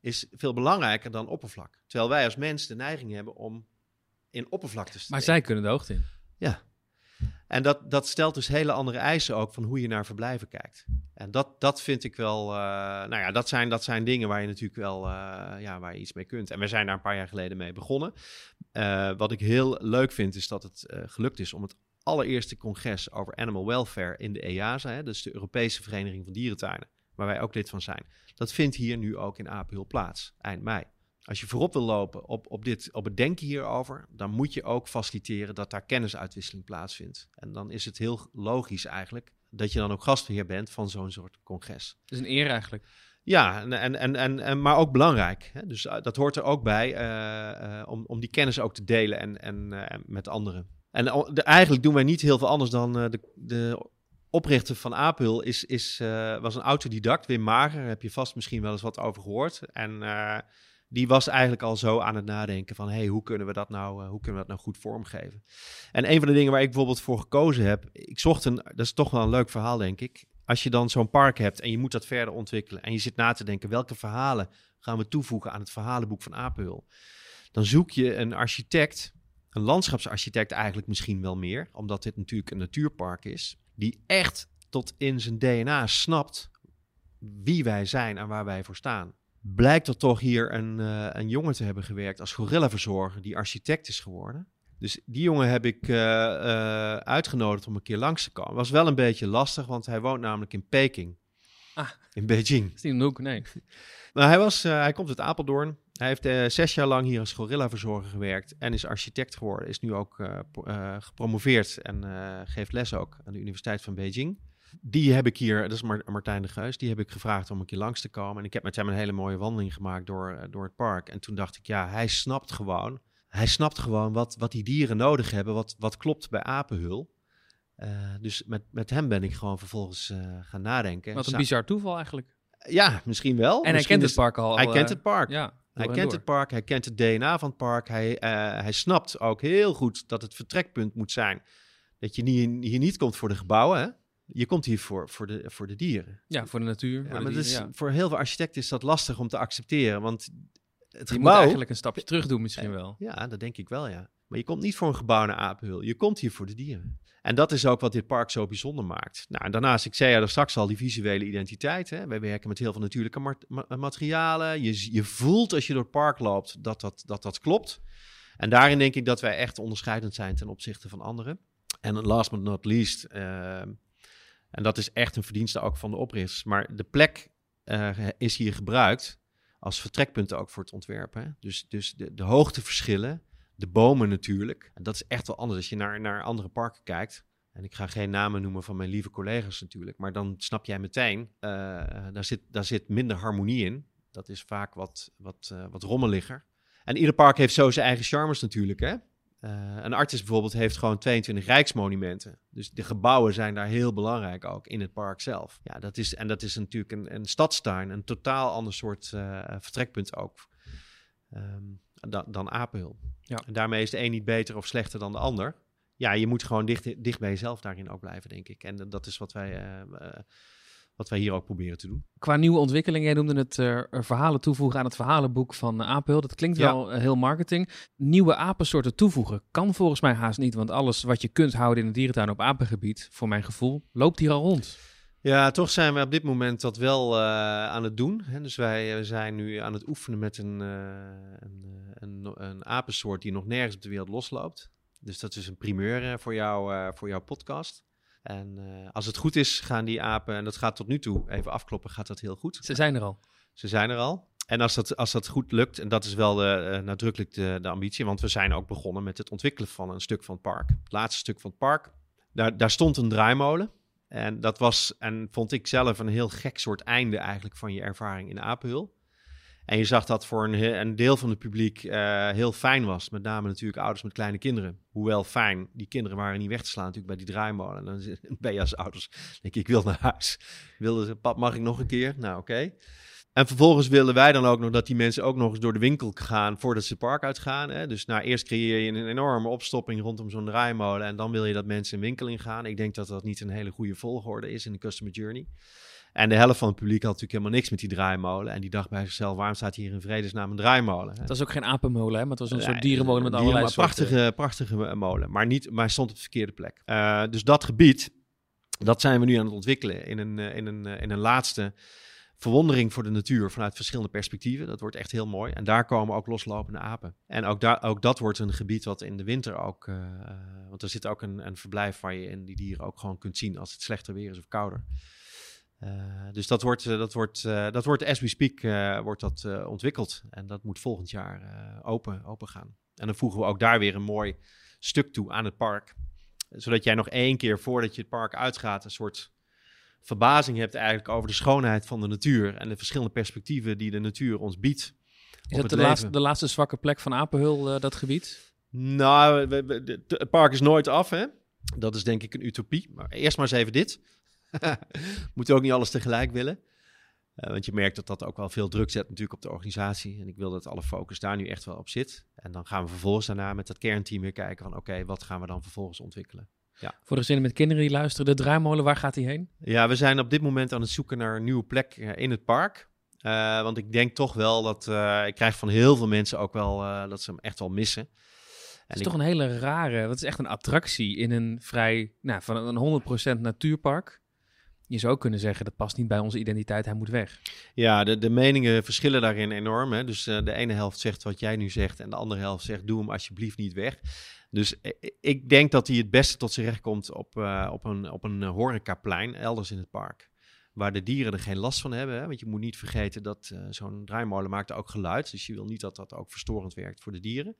is veel belangrijker dan oppervlak. Terwijl wij als mens de neiging hebben om in oppervlaktes te Maar zij kunnen de hoogte in. Ja. En dat, dat stelt dus hele andere eisen ook van hoe je naar verblijven kijkt. En dat, dat vind ik wel, uh, nou ja, dat zijn, dat zijn dingen waar je natuurlijk wel, uh, ja, waar je iets mee kunt. En we zijn daar een paar jaar geleden mee begonnen. Uh, wat ik heel leuk vind, is dat het gelukt is om het allereerste congres over animal welfare in de EASA, hè, dus de Europese Vereniging van Dierentuinen, waar wij ook lid van zijn. Dat vindt hier nu ook in Apeldoorn plaats, eind mei. Als je voorop wil lopen op, op, dit, op het denken hierover, dan moet je ook faciliteren dat daar kennisuitwisseling plaatsvindt. En dan is het heel logisch eigenlijk dat je dan ook gastheer bent van zo'n soort congres. Dat is een eer eigenlijk. Ja, en, en, en, en, maar ook belangrijk. Hè? Dus dat hoort er ook bij uh, uh, om, om die kennis ook te delen en, en uh, met anderen. En de, eigenlijk doen wij niet heel veel anders dan de, de oprichter van Apel is, is, was een autodidact, Wim Mager. Daar heb je vast misschien wel eens wat over gehoord. En die was eigenlijk al zo aan het nadenken van, hey, hoe kunnen we dat nou, uh, hoe kunnen we dat nou goed vormgeven? En een van de dingen waar ik bijvoorbeeld voor gekozen heb, ik zocht een, dat is toch wel een leuk verhaal, denk ik. Als je dan zo'n park hebt en je moet dat verder ontwikkelen en je zit na te denken, welke verhalen gaan we toevoegen aan het verhalenboek van Apel? Dan zoek je een architect, een landschapsarchitect eigenlijk misschien wel meer, omdat dit natuurlijk een natuurpark is, die echt tot in zijn DNA snapt wie wij zijn en waar wij voor staan blijkt er toch hier een, uh, een jongen te hebben gewerkt als gorillaverzorger die architect is geworden. Dus die jongen heb ik uh, uh, uitgenodigd om een keer langs te komen. Was wel een beetje lastig, want hij woont namelijk in Peking. Ah, in Beijing. Is niet een hoek, nee. Maar hij, was, hij komt uit Apeldoorn. Hij heeft zes jaar lang hier als gorillaverzorger gewerkt en is architect geworden. Is nu ook gepromoveerd en geeft les ook aan de Universiteit van Beijing. Die heb ik hier, dat is Martijn de Geus, die heb ik gevraagd om een keer langs te komen. En ik heb met hem een hele mooie wandeling gemaakt door, eh, door het park. En toen dacht ik, ja, hij snapt gewoon, hij snapt gewoon wat, wat die dieren nodig hebben, wat, wat klopt bij apenhul. Uh, dus met, met hem ben ik gewoon vervolgens uh, gaan nadenken. Wat een bizar toeval eigenlijk. Ja, misschien wel. En misschien hij kent het park al. Hij kent het park. Ja, hij kent door. het park, hij kent het DNA van het park. Hij, hij snapt ook heel goed dat het vertrekpunt moet zijn. Dat je niet, hier niet komt voor de gebouwen, hè? Je komt hier voor, voor, de, voor de dieren. Ja, voor de natuur. Ja, voor, maar de dus dieren, ja. voor heel veel architecten is dat lastig om te accepteren. Want het je gebouw... moet eigenlijk een stapje terug doen misschien wel. Ja, dat denk ik wel, ja. Maar je komt niet voor een gebouw naar Apenhul. Je komt hier voor de dieren. En dat is ook wat dit park zo bijzonder maakt. Nou, en daarnaast, ik zei ja er straks al, die visuele identiteit. Hè. Wij werken met heel veel natuurlijke ma ma materialen. Je, je voelt als je door het park loopt dat dat, dat dat klopt. En daarin denk ik dat wij echt onderscheidend zijn ten opzichte van anderen. En last but not least... Uh, en dat is echt een verdienste ook van de oprichters. Maar de plek uh, is hier gebruikt als vertrekpunt ook voor het ontwerpen. Dus, dus de, de hoogteverschillen, de bomen natuurlijk. En dat is echt wel anders als je naar, naar andere parken kijkt. En ik ga geen namen noemen van mijn lieve collega's natuurlijk. Maar dan snap jij meteen, uh, daar, zit, daar zit minder harmonie in. Dat is vaak wat, wat, uh, wat rommeliger. En ieder park heeft zo zijn eigen charmes natuurlijk. Hè? Een artis bijvoorbeeld heeft gewoon 22 rijksmonumenten. Dus de gebouwen zijn daar heel belangrijk ook in het park zelf. Ja, dat is, en dat is natuurlijk een, een stadstuin, een totaal ander soort vertrekpunt ook ehm, dan, dan Apenhul. Ja. En daarmee is de een niet beter of slechter dan de ander. Ja, je moet gewoon dicht, dicht bij jezelf daarin ook blijven, denk ik. En dat is wat wij wat wij hier ook proberen te doen. Qua nieuwe ontwikkelingen, jij noemde het uh, verhalen toevoegen aan het verhalenboek van uh, Dat klinkt wel heel marketing. Nieuwe apensoorten toevoegen kan volgens mij haast niet, want alles wat je kunt houden in een dierentuin op apengebied, voor mijn gevoel, loopt hier al rond. Ja, toch zijn we op dit moment dat wel uh, aan het doen. Hè? Dus wij zijn nu aan het oefenen met een, een, een, een, apensoort die nog nergens op de wereld losloopt. Dus dat is een primeur voor, jou, voor jouw podcast. En uh, als het goed is, gaan die apen, en dat gaat tot nu toe, even afkloppen, gaat dat heel goed. Ze zijn er al. Ze zijn er al. En als dat, als dat goed lukt, en dat is wel de, uh, nadrukkelijk de, de ambitie, want we zijn ook begonnen met het ontwikkelen van een stuk van het park. Het laatste stuk van het park, daar, daar stond een draaimolen. En dat was, en vond ik zelf, een heel gek soort einde eigenlijk van je ervaring in Apenhul. En je zag dat voor een, deel van het publiek uh, heel fijn was. Met name natuurlijk ouders met kleine kinderen. Hoewel fijn, die kinderen waren niet weg te slaan natuurlijk bij die draaimolen. En dan ben je als ouders, denk ik, ik wil naar huis. Wilde ze, pap, mag ik nog een keer? Nou, oké. En vervolgens willen wij dan ook nog dat die mensen ook nog eens door de winkel gaan voordat ze het park uitgaan. Hè? Dus nou, eerst creëer je een enorme opstopping rondom zo'n draaimolen en dan wil je dat mensen een winkel ingaan. Ik denk dat dat niet een hele goede volgorde is in de customer journey. En de helft van het publiek had natuurlijk helemaal niks met die draaimolen. En die dacht bij zichzelf, waarom staat hier in vredesnaam een draaimolen? Het was ook geen apenmolen, hè? maar het was een soort dierenmolen met allerlei soorten... Prachtige, prachtige molen, maar, niet, maar stond op de verkeerde plek. Uh, dus dat gebied, dat zijn we nu aan het ontwikkelen in een, eh, in een, eh, in een laatste verwondering voor de natuur vanuit verschillende perspectieven. Dat wordt echt heel mooi. En daar komen ook loslopende apen. En ook, daar, ook dat wordt een gebied wat in de winter ook... Uh, want er zit ook een, een verblijf waar je in die dieren ook gewoon kunt zien als het slechter weer is of kouder. Uh, dus dat wordt, uh, dat wordt, uh, dat wordt as we speak, wordt dat ontwikkeld. En dat moet volgend jaar open, open gaan. En dan voegen we ook daar weer een mooi stuk toe aan het park. Zodat jij nog één keer voordat je het park uitgaat, een soort verbazing hebt eigenlijk over de schoonheid van de natuur. En de verschillende perspectieven die de natuur ons biedt. Is dat de laatste, de laatste zwakke plek van Apenhul, dat gebied? Nou, we, we, het park is nooit af, hè. Dat is denk ik een utopie. Maar eerst maar eens even dit. Moet ook niet alles tegelijk willen. Uh, want je merkt dat dat ook wel veel druk zet natuurlijk op de organisatie. En ik wil dat alle focus daar nu echt wel op zit. En dan gaan we vervolgens daarna met dat kernteam weer kijken van... oké, wat gaan we dan vervolgens ontwikkelen? Ja. Voor de gezinnen met kinderen die luisteren, de draaimolen, waar gaat die heen? Ja, we zijn op dit moment aan het zoeken naar een nieuwe plek uh, in het park. Uh, want ik denk toch wel dat... ik krijg van heel veel mensen ook wel dat ze hem echt wel missen. Het is toch een hele rare... Dat is echt een attractie in een vrij... Nou, van een 100% natuurpark je zou kunnen zeggen dat past niet bij onze identiteit, hij moet weg. Ja, de, de meningen verschillen daarin enorm. Hè? Dus uh, de ene helft zegt wat jij nu zegt en de andere helft zegt doe hem alsjeblieft niet weg. Dus eh, ik denk dat hij het beste tot zijn recht komt op, op een, op een horecaplein elders in het park. Waar de dieren er geen last van hebben. Hè? Want je moet niet vergeten dat zo'n draaimolen maakt ook geluid. Dus je wil niet dat dat ook verstorend werkt voor de dieren.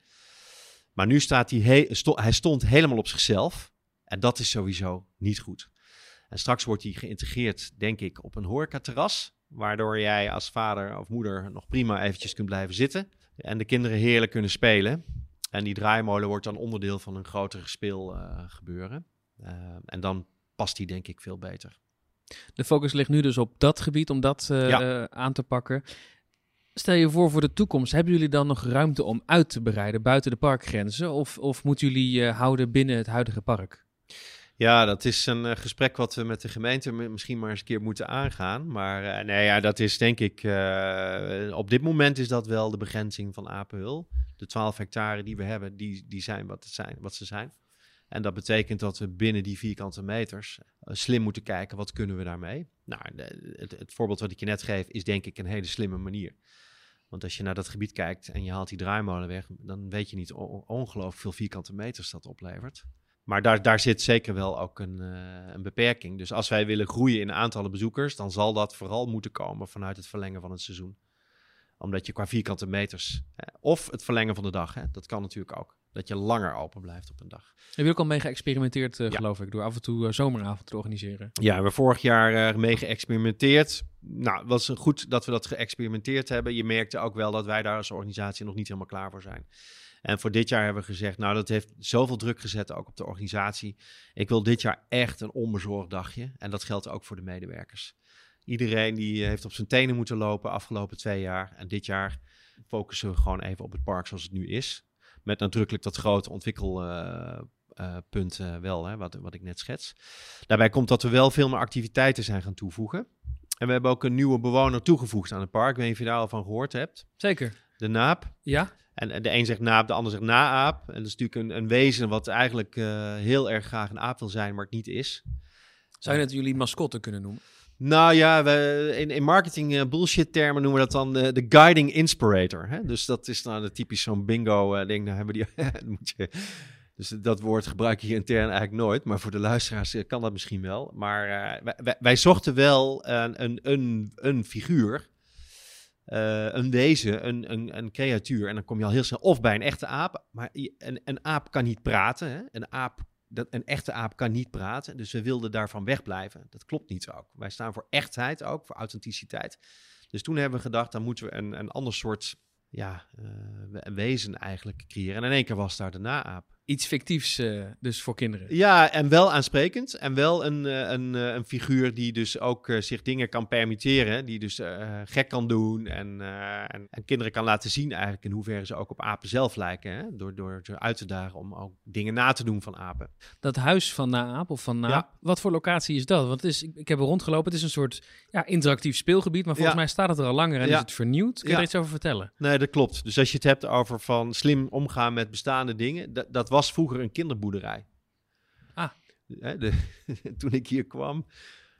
Maar nu staat hij, hij stond helemaal op zichzelf. En dat is sowieso niet goed. En straks wordt die geïntegreerd, denk ik, op een horecaterras. Waardoor jij als vader of moeder nog prima eventjes kunt blijven zitten. En de kinderen heerlijk kunnen spelen. En die draaimolen wordt dan onderdeel van een groter speel uh, gebeuren. Uh, en dan past die denk ik veel beter. De focus ligt nu dus op dat gebied om dat uh, ja. aan te pakken. Stel je voor voor de toekomst, hebben jullie dan nog ruimte om uit te bereiden buiten de parkgrenzen? Of, of moeten jullie houden binnen het huidige park? Ja, dat is een uh, gesprek wat we met de gemeente misschien maar eens een keer moeten aangaan. Maar uh, nee, ja, dat is denk ik, uh, op dit moment is dat wel de begrenzing van Apenhul. De 12 hectare die we hebben, die, die zijn, wat zijn wat ze zijn. En dat betekent dat we binnen die vierkante meters slim moeten kijken, wat kunnen we daarmee? Nou, het, het voorbeeld wat ik je net geef is denk ik een hele slimme manier. Want als je naar dat gebied kijkt en je haalt die draaimolen weg, dan weet je niet ongelooflijk veel vierkante meters dat oplevert. Maar daar, daar zit zeker wel ook een, uh, een beperking. Dus als wij willen groeien in aantallen bezoekers, dan zal dat vooral moeten komen vanuit het verlengen van het seizoen. Omdat je qua vierkante meters... Hè, of het verlengen van de dag, hè, dat kan natuurlijk ook. Dat je langer open blijft op een dag. Heb je ook al mee geëxperimenteerd, uh, Ja. geloof ik, door af en toe uh, zomeravond te organiseren? Ja, we hebben vorig jaar mee geëxperimenteerd. Nou, het was goed dat we dat geëxperimenteerd hebben. Je merkte ook wel dat wij daar als organisatie nog niet helemaal klaar voor zijn. En voor dit jaar hebben we gezegd, nou, dat heeft zoveel druk gezet ook op de organisatie. Ik wil dit jaar echt een onbezorgd dagje. En dat geldt ook voor de medewerkers. Iedereen die heeft op zijn tenen moeten lopen afgelopen twee jaar. En dit jaar focussen we gewoon even op het park zoals het nu is. Met nadrukkelijk dat grote ontwikkelpunt uh, uh, wel, hè, wat, wat ik net schets. Daarbij komt dat we wel veel meer activiteiten zijn gaan toevoegen. En we hebben ook een nieuwe bewoner toegevoegd aan het park. Ik weet niet of je daar al van gehoord hebt. Zeker. De naap. Ja. En, de een zegt naap, de ander zegt naaap. En dat is natuurlijk een, een wezen wat eigenlijk uh, heel erg graag een aap wil zijn, maar het niet is. Zou je het jullie mascotte kunnen noemen? Nou ja, we, in, in marketing uh, bullshit termen noemen we dat dan de, de guiding inspirator. Hè? Dus dat is dan nou typisch zo'n bingo ding. Dan hebben die, moet je, dus dat woord gebruik je hier intern eigenlijk nooit. Maar voor de luisteraars kan dat misschien wel. Maar wij, wij, wij, zochten wel een, een, een, een figuur, uh, een wezen, een, een, een creatuur. En dan kom je al heel snel of bij een echte aap. Maar een, een aap kan niet praten. Hè? Een aap dat een echte aap kan niet praten. Dus we wilden daarvan wegblijven. Dat klopt niet ook. Wij staan voor echtheid ook, voor authenticiteit. Dus toen hebben we gedacht, dan moeten we een, een ander soort ja, een wezen eigenlijk creëren. En in één keer was daar de naaap. Iets fictiefs uh, dus voor kinderen. Ja, en wel aansprekend. En wel een, uh, een, een figuur die dus ook zich dingen kan permitteren. Die dus gek kan doen. En, en, en, kinderen kan laten zien eigenlijk in hoeverre ze ook op apen zelf lijken. Hè? Door, door ze uit te dagen om ook dingen na te doen van apen. Dat huis van Naap of van Naap, ja. wat voor locatie is dat? Want het is, ik heb er rondgelopen. Het is een soort ja, interactief speelgebied. Maar volgens ja. mij staat het er al langer en ja. is het vernieuwd. Kun je er iets over vertellen? Nee, dat klopt. Dus als je het hebt over van slim omgaan met bestaande dingen. Dat, dat was vroeger een kinderboerderij. Ah. De, toen ik hier kwam,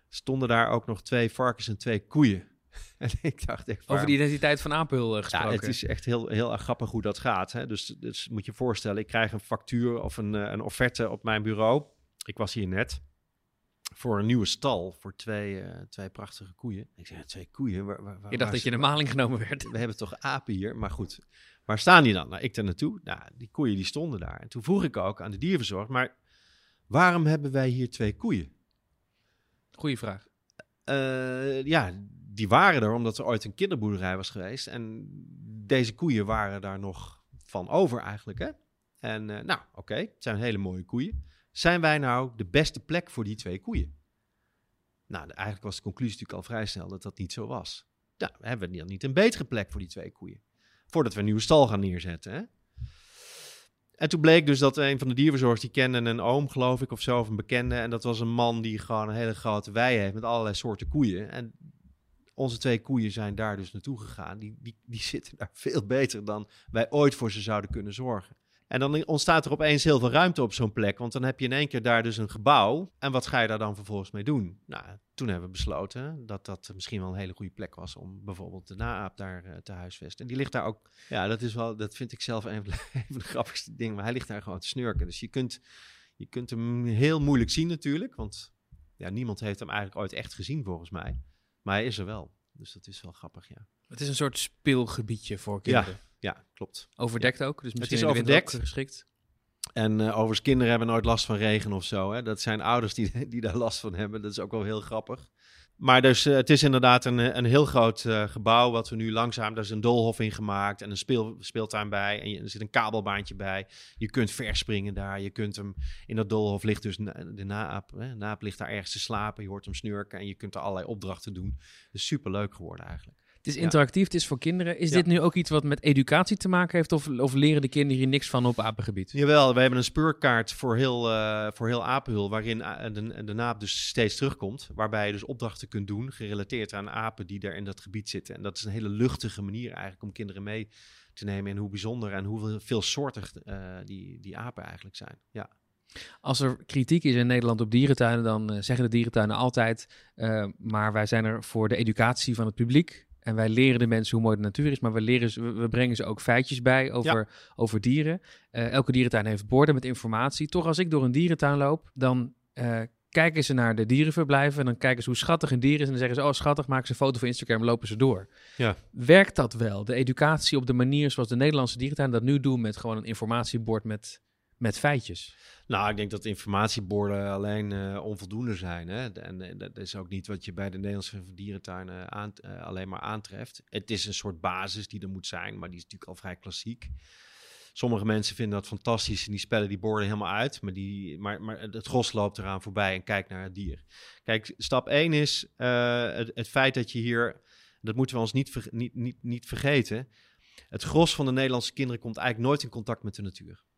stonden daar ook nog twee varkens en twee koeien. En ik dacht echt, Over de identiteit van Apel uh, gesproken. Ja, het is echt heel, heel grappig hoe dat gaat. Hè? Dus, dus moet je voorstellen, ik krijg een factuur of een, een offerte op mijn bureau. Ik was hier net voor een nieuwe stal voor twee, uh, twee prachtige koeien. Ik zei, twee koeien? Waar, waar, je dacht dat je in de maling genomen werd. We hebben toch apen hier? Maar goed, waar staan die dan? Nou, ik er naartoe. Nou, die koeien die stonden daar. En toen vroeg ik ook aan de dierverzorg, maar waarom hebben wij hier twee koeien? Goeie vraag. Uh, ja, die waren er omdat er ooit een kinderboerderij was geweest. En deze koeien waren daar nog van over eigenlijk, hè? En uh, nou, oké, okay, het zijn hele mooie koeien. Zijn wij nou de beste plek voor die twee koeien? Nou, de, eigenlijk was de conclusie natuurlijk al vrij snel dat dat niet zo was. Ja, hebben we dan niet een betere plek voor die twee koeien? Voordat we een nieuwe stal gaan neerzetten, hè? En toen bleek dus dat een van de dierverzorgers, die kende een oom, geloof ik, of zo, of een bekende. En dat was een man die gewoon een hele grote wei heeft met allerlei soorten koeien. En onze twee koeien zijn daar dus naartoe gegaan. Die, die, die zitten daar veel beter dan wij ooit voor ze zouden kunnen zorgen. En dan ontstaat er opeens heel veel ruimte op zo'n plek. Want dan heb je in één keer daar dus een gebouw. En wat ga je daar dan vervolgens mee doen? Nou, toen hebben we besloten dat dat misschien wel een hele goede plek was om bijvoorbeeld de naaap daar uh, te huisvesten. En die ligt daar ook. Ja, dat is wel, dat vind ik zelf een van, de, een van de grappigste dingen. Maar hij ligt daar gewoon te snurken. Dus je kunt, je kunt hem heel moeilijk zien natuurlijk. Want ja, niemand heeft hem eigenlijk ooit echt gezien volgens mij. Maar hij is er wel. Dus dat is wel grappig, ja. Het is een soort speelgebiedje voor kinderen. Ja. Ja, klopt. Overdekt ja. ook, dus misschien het is overdekt. geschikt. En uh, overigens, kinderen hebben nooit last van regen of zo. Hè? Dat zijn ouders die, die daar last van hebben. Dat is ook wel heel grappig. Maar dus, uh, het is inderdaad een, een heel groot uh, gebouw wat we nu langzaam... Daar is een doolhof in gemaakt en een speel, speeltuin bij. En je, er zit een kabelbaantje bij. Je kunt verspringen daar. Je kunt hem... In dat doolhof ligt dus de naap. Hè? naap ligt daar ergens te slapen. Je hoort hem snurken en je kunt er allerlei opdrachten doen. Het is superleuk geworden eigenlijk. Het is interactief, het is voor kinderen. Is dit nu ook iets wat met educatie te maken heeft? Of, of leren de kinderen hier niks van op apengebied? Jawel, we hebben een speurkaart voor heel, uh, voor heel Apenhul... waarin de, de naap dus steeds terugkomt. Waarbij je dus opdrachten kunt doen... gerelateerd aan apen die daar in dat gebied zitten. En dat is een hele luchtige manier eigenlijk... om kinderen mee te nemen in hoe bijzonder... en hoe veelsoortig uh, die, die apen eigenlijk zijn. Ja. Als er kritiek is in Nederland op dierentuinen... dan uh, zeggen de dierentuinen altijd... maar wij zijn er voor de educatie van het publiek... En wij leren de mensen hoe mooi de natuur is, maar we, leren ze, we brengen ze ook feitjes bij over, ja. over dieren. Uh, elke dierentuin heeft borden met informatie. Toch als ik door een dierentuin loop, dan uh, kijken ze naar de dierenverblijven en dan kijken ze hoe schattig een dier is en dan zeggen ze, oh schattig, maken ze een foto voor Instagram, lopen ze door. Ja. Werkt dat wel? De educatie op de manier zoals de Nederlandse dierentuin dat nu doen met gewoon een informatiebord met, met feitjes? Nou, ik denk dat informatieborden alleen uh, onvoldoende zijn. Hè? En, en, dat is ook niet wat je bij de Nederlandse dierentuinen uh, alleen maar aantreft. Het is een soort basis die er moet zijn, maar die is natuurlijk al vrij klassiek. Sommige mensen vinden dat fantastisch en die spellen die borden helemaal uit. Maar, die, maar, maar het gros loopt eraan voorbij en kijkt naar het dier. Kijk, stap 1 is het, het, feit dat je hier, dat moeten we ons niet, niet, niet, niet vergeten. Het gros van de Nederlandse kinderen komt eigenlijk nooit in contact met de natuur.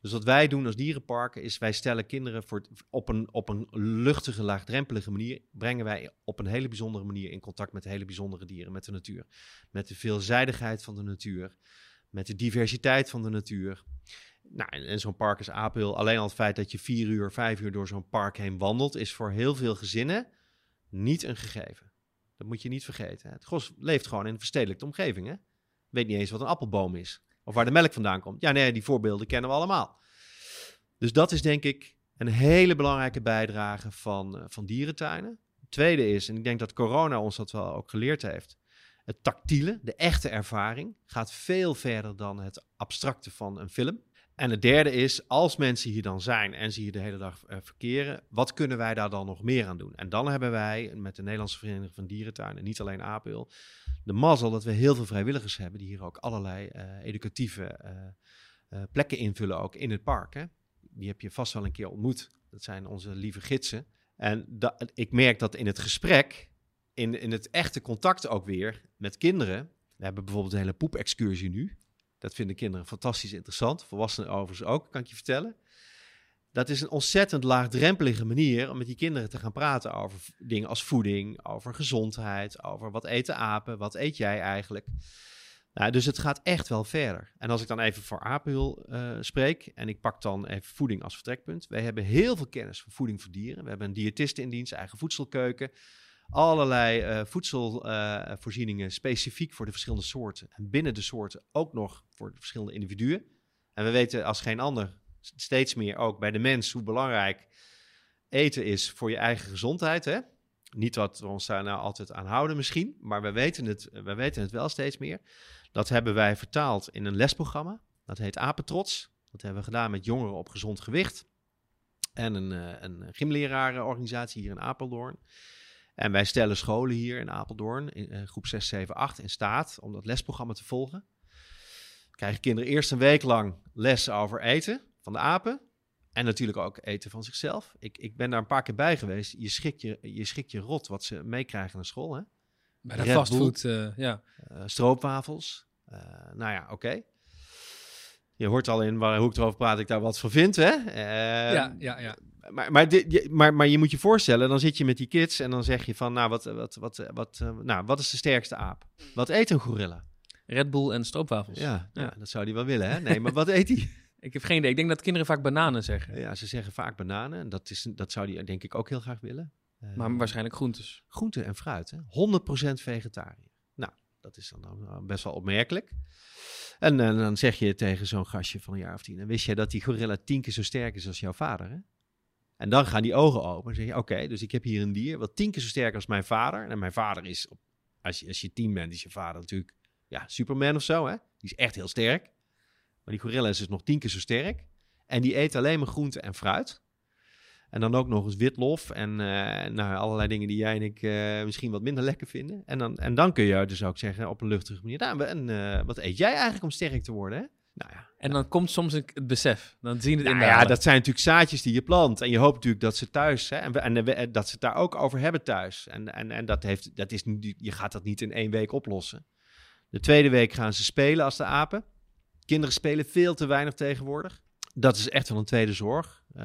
Dus wat wij doen als dierenparken is wij stellen kinderen voor, op, een, op een luchtige, laagdrempelige manier, brengen wij op een hele bijzondere manier in contact met hele bijzondere dieren, met de natuur. Met de veelzijdigheid van de natuur met de diversiteit van de natuur. Nou, en, zo'n park is Apel. Alleen al het feit dat je vier uur, vijf uur door zo'n park heen wandelt, is voor heel veel gezinnen niet een gegeven. Dat moet je niet vergeten. Het gros leeft gewoon in een verstedelijkte omgeving. Hè? Weet niet eens wat een appelboom is. Of waar de melk vandaan komt. Ja, nee, die voorbeelden kennen we allemaal. Dus dat is denk ik een hele belangrijke bijdrage van, uh, van dierentuinen. Tweede is, en ik denk dat corona ons dat wel ook geleerd heeft, het tactiele, de echte ervaring, gaat veel verder dan het abstracte van een film. En het derde is, als mensen hier dan zijn en ze hier de hele dag uh, verkeren, wat kunnen wij daar dan nog meer aan doen? En dan hebben wij met de Nederlandse Vereniging van Dierentuinen, niet alleen Apel, de mazzel dat we heel veel vrijwilligers hebben die hier ook allerlei uh, educatieve uh, plekken invullen, ook in het park. Hè? Die heb je vast wel een keer ontmoet. Dat zijn onze lieve gidsen. En ik merk dat in het gesprek in, in het echte contact ook weer met kinderen. We hebben bijvoorbeeld een hele poepexcursie nu. Dat vinden kinderen fantastisch interessant. Volwassenen overigens ook, kan ik je vertellen. Dat is een ontzettend laagdrempelige manier om met die kinderen te gaan praten over dingen als voeding, over gezondheid, over wat eten apen, wat eet jij eigenlijk. Nou, dus het gaat echt wel verder. En als ik dan even voor Apel uh, spreek en ik pak dan even voeding als vertrekpunt. Wij hebben heel veel kennis van voeding voor dieren. We hebben een diëtiste in dienst, eigen voedselkeuken allerlei uh, voedselvoorzieningen specifiek voor de verschillende soorten. En binnen de soorten ook nog voor de verschillende individuen. En we weten als geen ander steeds meer ook bij de mens hoe belangrijk eten is voor je eigen gezondheid. Hè? Niet wat we ons daar nou altijd aan houden misschien, maar we weten, het, we weten het wel steeds meer. Dat hebben wij vertaald in een lesprogramma. Dat heet Apetrots. Dat hebben we gedaan met jongeren op gezond gewicht. En een, uh, een gymlerarenorganisatie hier in Apeldoorn. En wij stellen scholen hier in Apeldoorn, in uh, groep 6, 7, 8, in staat om dat lesprogramma te volgen. Krijgen kinderen eerst een week lang les over eten van de apen. En natuurlijk ook eten van zichzelf. Ik, ik ben daar een paar keer bij geweest. Je schikt je, je, schikt je rot wat ze meekrijgen naar school. Hè? Bij de fastfood, uh, ja. Uh, stroopwafels. nou ja, oké. Okay. Je hoort al in waar, hoe ik erover praat, ik daar wat van vind. Hè? ja, ja, ja maar, maar, dit, maar, maar je moet je voorstellen, dan zit je met die kids en dan zeg je van, nou, wat, wat, wat, wat, uh, nou, wat is de sterkste aap? Wat eet een gorilla? Red Bull en stroopwafels. Ja, ja. ja dat zou hij wel willen, hè? Nee, maar wat eet hij? Ik heb geen idee. Ik denk dat kinderen vaak bananen zeggen. Ja, ze zeggen vaak bananen. En dat, is, dat zou hij denk ik ook heel graag willen. Uh, maar waarschijnlijk groentes. Groenten en fruit, hè? 100% vegetariër. Nou, dat is dan best wel opmerkelijk. En, en dan zeg je tegen zo'n gastje van een jaar of tien... en wist jij dat die gorilla tien keer zo sterk is als jouw vader, hè? En dan gaan die ogen open en zeg je, oké, dus ik heb hier een dier wat tien keer zo sterk als mijn vader. En mijn vader is, als je, als je tien bent, is je vader natuurlijk, ja, Superman of zo, hè. Die is echt heel sterk. Maar die gorilla is dus nog tien keer zo sterk. En die eet alleen maar groente en fruit. En dan ook nog eens witlof en uh, nou, allerlei dingen die jij en ik uh, misschien wat minder lekker vinden. En dan, en dan kun je dus ook zeggen op een luchtige manier, nou, en uh, wat eet jij eigenlijk om sterk te worden, hè? Nou ja, en dan komt soms het besef. Dan zien het nou in de ja, dat zijn natuurlijk zaadjes die je plant. En je hoopt natuurlijk dat ze thuis, hè, en, en, dat ze het daar ook over hebben thuis. En, en, en dat heeft, dat is, je gaat dat niet in één week oplossen. De tweede week gaan ze spelen als de apen. Kinderen spelen veel te weinig tegenwoordig. Dat is echt wel een tweede zorg. Uh,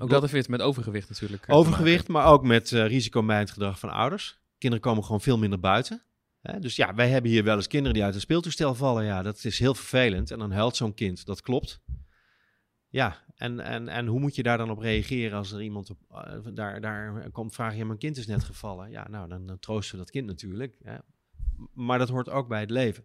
ook dat heeft met overgewicht natuurlijk. Overgewicht, maar ook met uh, risicomijdend gedrag van ouders. Kinderen komen gewoon veel minder buiten. Hè? Dus ja, wij hebben hier wel eens kinderen die uit een speeltoestel vallen. Ja, dat is heel vervelend. En dan huilt zo'n kind. Dat klopt. Ja, en, en, en hoe moet je daar dan op reageren als er iemand op, uh, daar, daar komt vragen, ja, mijn kind is net gevallen. Ja, nou, dan, dan troosten we dat kind natuurlijk. Hè? Maar dat hoort ook bij het leven.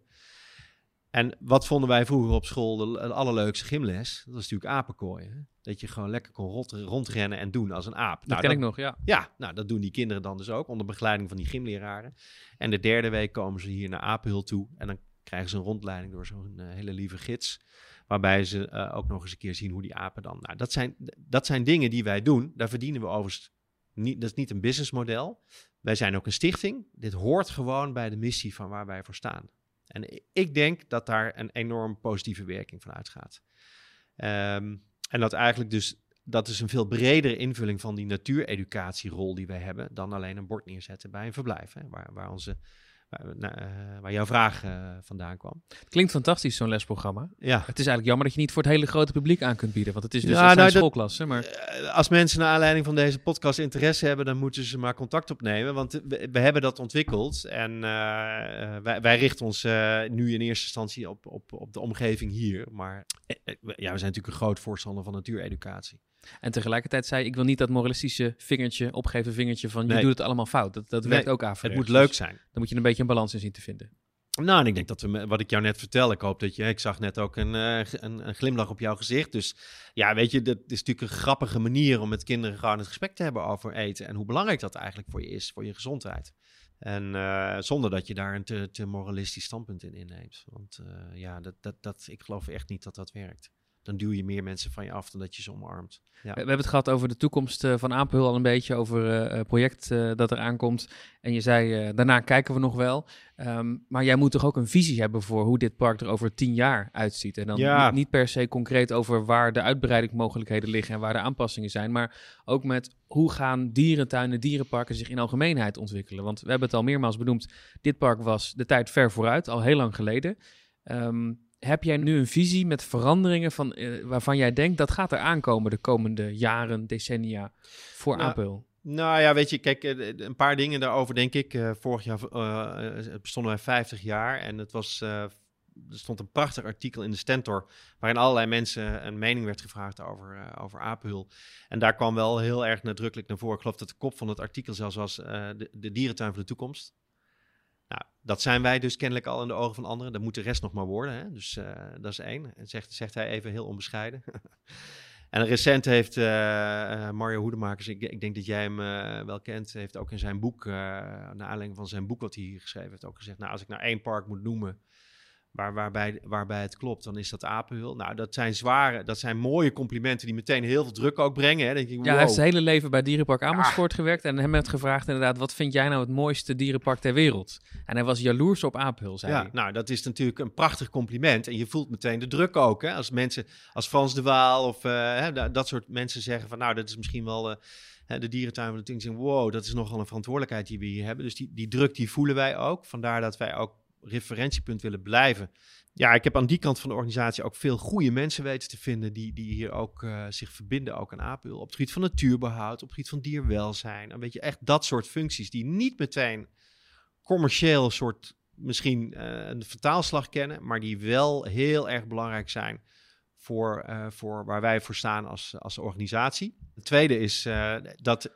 En wat vonden wij vroeger op school de, de allerleukste gymles? Dat was natuurlijk apenkooien. Dat je gewoon lekker kon rond, rondrennen en doen als een aap. Dat nou, ken ik nog, ja. Ja, nou, dat doen die kinderen dan dus ook onder begeleiding van die gymleraren. En de derde week komen ze hier naar Apenhul toe en dan krijgen ze een rondleiding door zo'n uh, hele lieve gids. Waarbij ze uh, ook nog eens een keer zien hoe die apen dan. Nou, dat zijn, dat zijn dingen die wij doen. Daar verdienen we overigens niet. Dat is niet een businessmodel. Wij zijn ook een stichting. Dit hoort gewoon bij de missie van waar wij voor staan. En ik denk dat daar een enorm positieve werking van uitgaat. Um, en dat eigenlijk dus dat is een veel bredere invulling van die natuureducatierol die wij hebben dan alleen een bord neerzetten bij een verblijf. Hè, waar, waar onze waar, uh, waar jouw vraag uh, vandaan kwam. Klinkt fantastisch, zo'n lesprogramma. Ja. Het is eigenlijk jammer dat je niet voor het hele grote publiek aan kunt bieden. Want het is dus ja, nou, schoolklassen. Maar... Uh, als mensen naar aanleiding van deze podcast interesse hebben, dan moeten ze maar contact opnemen. Want we, we hebben dat ontwikkeld. En wij, wij, richten ons nu in eerste instantie op, op, op de omgeving hier. Maar ja, we zijn natuurlijk een groot voorstander van natuureducatie. En tegelijkertijd zei ik wil niet dat moralistische vingertje, opgeven vingertje van je doet het allemaal fout. Dat, dat werkt ook aan. Het moet leuk zijn. Dan moet je een beetje een balans in zien te vinden. Nou, en ik denk dat we, wat ik jou net vertel, ik hoop dat je, ik zag net ook een, uh, een, een, glimlach op jouw gezicht. Dus ja, weet je, dat is natuurlijk een grappige manier om met kinderen gewoon het gesprek te hebben over eten. En hoe belangrijk dat eigenlijk voor je is, voor je gezondheid. En uh, zonder dat je daar een te, te moralistisch standpunt in inneemt. Want uh, ja, dat, dat, dat, ik geloof echt niet dat dat werkt dan duw je meer mensen van je af dan dat je ze omarmt. Ja. We hebben het gehad over de toekomst uh, van Apenhul al een beetje, over het uh, project uh, dat er aankomt. En je zei, daarna kijken we nog wel. Um, maar jij moet toch ook een visie hebben voor hoe dit park er over tien jaar uitziet. En dan ja. niet, niet, per se concreet over waar de uitbreidingsmogelijkheden liggen en waar de aanpassingen zijn. Maar ook met hoe gaan dierentuinen, dierenparken zich in algemeenheid ontwikkelen. Want we hebben het al meermaals benoemd, dit park was de tijd ver vooruit, al heel lang geleden. Um, heb jij nu een visie met veranderingen van, uh, waarvan jij denkt dat gaat er aankomen de komende jaren, decennia voor nou? Nou ja, weet je, kijk, een paar dingen daarover denk ik. Uh, vorig jaar uh, bestonden wij 50 jaar en het was, er stond een prachtig artikel in de Stentor waarin allerlei mensen een mening werd gevraagd over, over Apel. En daar kwam wel heel erg nadrukkelijk naar voren. Ik geloof dat de kop van het artikel zelfs was de, de dierentuin van de toekomst. Dat zijn wij dus kennelijk al in de ogen van anderen. Dat moet de rest nog maar worden. Hè? Dus uh, dat is één. En zegt, zegt hij even heel onbescheiden. en recent heeft uh, Mario Hoedemakers, ik, ik, denk dat jij hem wel kent, heeft ook in zijn boek, naar aanleiding van zijn boek wat hij hier geschreven heeft, ook gezegd, nou als ik nou één park moet noemen Waar, waarbij, waarbij het klopt, dan is dat Apenhul. Nou, dat zijn zware, dat zijn mooie complimenten die meteen heel veel druk ook brengen. Hè. Denk ik, wow. Ja, hij heeft zijn hele leven bij Dierenpark Amersfoort ah. gewerkt. En hem werd gevraagd inderdaad, wat vind jij nou het mooiste dierenpark ter wereld? En hij was jaloers op Apenhul, zei ja, hij. Nou, dat is natuurlijk een prachtig compliment. En je voelt meteen de druk ook. Hè. Als mensen, als Frans de Waal of uh, hè, dat soort mensen zeggen van, nou, dat is misschien wel... Uh, de dierentuin van de wow, dat is nogal een verantwoordelijkheid die we hier hebben. Dus die, die druk die voelen wij ook. Vandaar dat wij ook referentiepunt willen blijven. Ja, ik heb aan die kant van de organisatie ook veel goede mensen weten te vinden die, die hier ook uh, zich verbinden, ook aan APUL. Op het gebied van natuurbehoud, op het gebied van dierwelzijn. En weet je, echt dat soort functies die niet meteen commercieel soort misschien uh, een vertaalslag kennen, maar die wel heel erg belangrijk zijn voor, uh, voor waar wij voor staan als, als organisatie. Het tweede is dat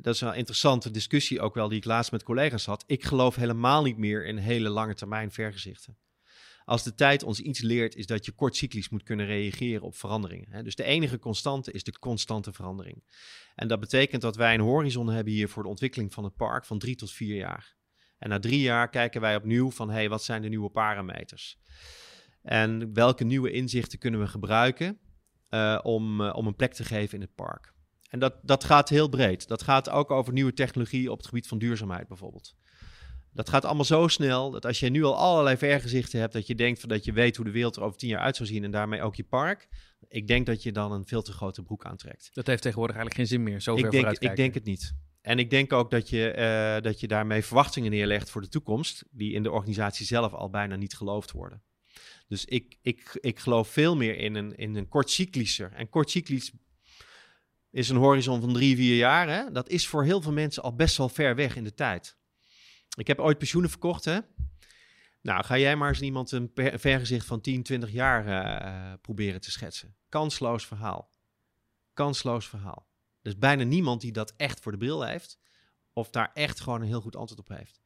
dat is een interessante discussie ook wel die ik laatst met collega's had. Ik geloof helemaal niet meer in hele lange termijn vergezichten. Als de tijd ons iets leert, is dat je kortcyclisch moet kunnen reageren op veranderingen. Dus de enige constante is de constante verandering. En dat betekent dat wij een horizon hebben hier voor de ontwikkeling van het park van drie tot vier jaar. En na drie jaar kijken wij opnieuw van, hey, wat zijn de nieuwe parameters? En welke nieuwe inzichten kunnen we gebruiken uh, om, uh, om een plek te geven in het park? En dat, dat gaat heel breed. Dat gaat ook over nieuwe technologie op het gebied van duurzaamheid bijvoorbeeld. Dat gaat allemaal zo snel dat als je nu al allerlei vergezichten hebt, dat je denkt van dat je weet hoe de wereld er over tien jaar uit zou zien en daarmee ook je park. Ik denk dat je dan een veel te grote broek aantrekt. Dat heeft tegenwoordig eigenlijk geen zin meer. Zo ik denk, Ik denk het niet. En ik denk ook dat je, uh, dat je daarmee verwachtingen neerlegt voor de toekomst, die in de organisatie zelf al bijna niet geloofd worden. Dus ik, ik, ik geloof veel meer in een, in een kortcyclischer. En kortcyclisch is een horizon van drie, vier jaar. Hè? Dat is voor heel veel mensen al best wel ver weg in de tijd. Ik heb ooit pensioenen verkocht, hè. Nou, ga jij maar eens iemand een vergezicht van 10, 20 jaar uh, proberen te schetsen. Kansloos verhaal. Kansloos verhaal. Er is bijna niemand die dat echt voor de bril heeft. Of daar echt gewoon een heel goed antwoord op heeft.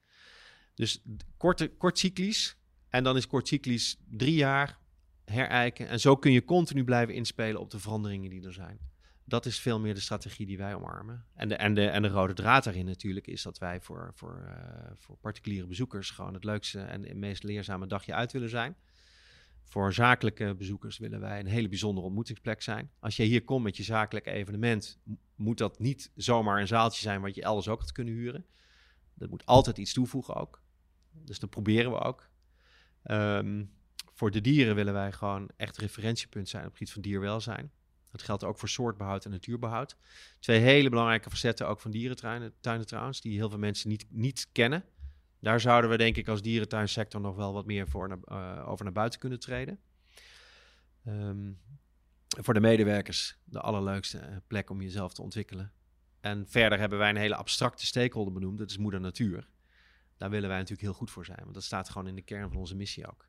Dus korte, kort cyclisch En dan is kortcyclisch drie jaar herijken. En zo kun je continu blijven inspelen op de veranderingen die er zijn. Dat is veel meer de strategie die wij omarmen. En de, en de, en de rode draad daarin natuurlijk is dat wij voor, voor, uh, voor particuliere bezoekers gewoon het leukste en meest leerzame dagje uit willen zijn. Voor zakelijke bezoekers willen wij een hele bijzondere ontmoetingsplek zijn. Als je hier komt met je zakelijke evenement, moet dat niet zomaar een zaaltje zijn wat je elders ook had kunnen huren. Dat moet altijd iets toevoegen ook. Dus dat proberen we ook. Um, voor de dieren willen wij gewoon echt referentiepunt zijn op het gebied van dierwelzijn. Dat geldt ook voor soortbehoud en natuurbehoud. Twee hele belangrijke facetten ook van dierentuinen trouwens, die heel veel mensen niet, niet kennen. Daar zouden we denk ik als dierentuinsector nog wel wat meer voor uh, over naar buiten kunnen treden. Um, voor de medewerkers de allerleukste eh, plek om jezelf te ontwikkelen. En verder hebben wij een hele abstracte stakeholder benoemd, dat is moeder natuur. Daar willen wij natuurlijk heel goed voor zijn, want dat staat gewoon in de kern van onze missie ook.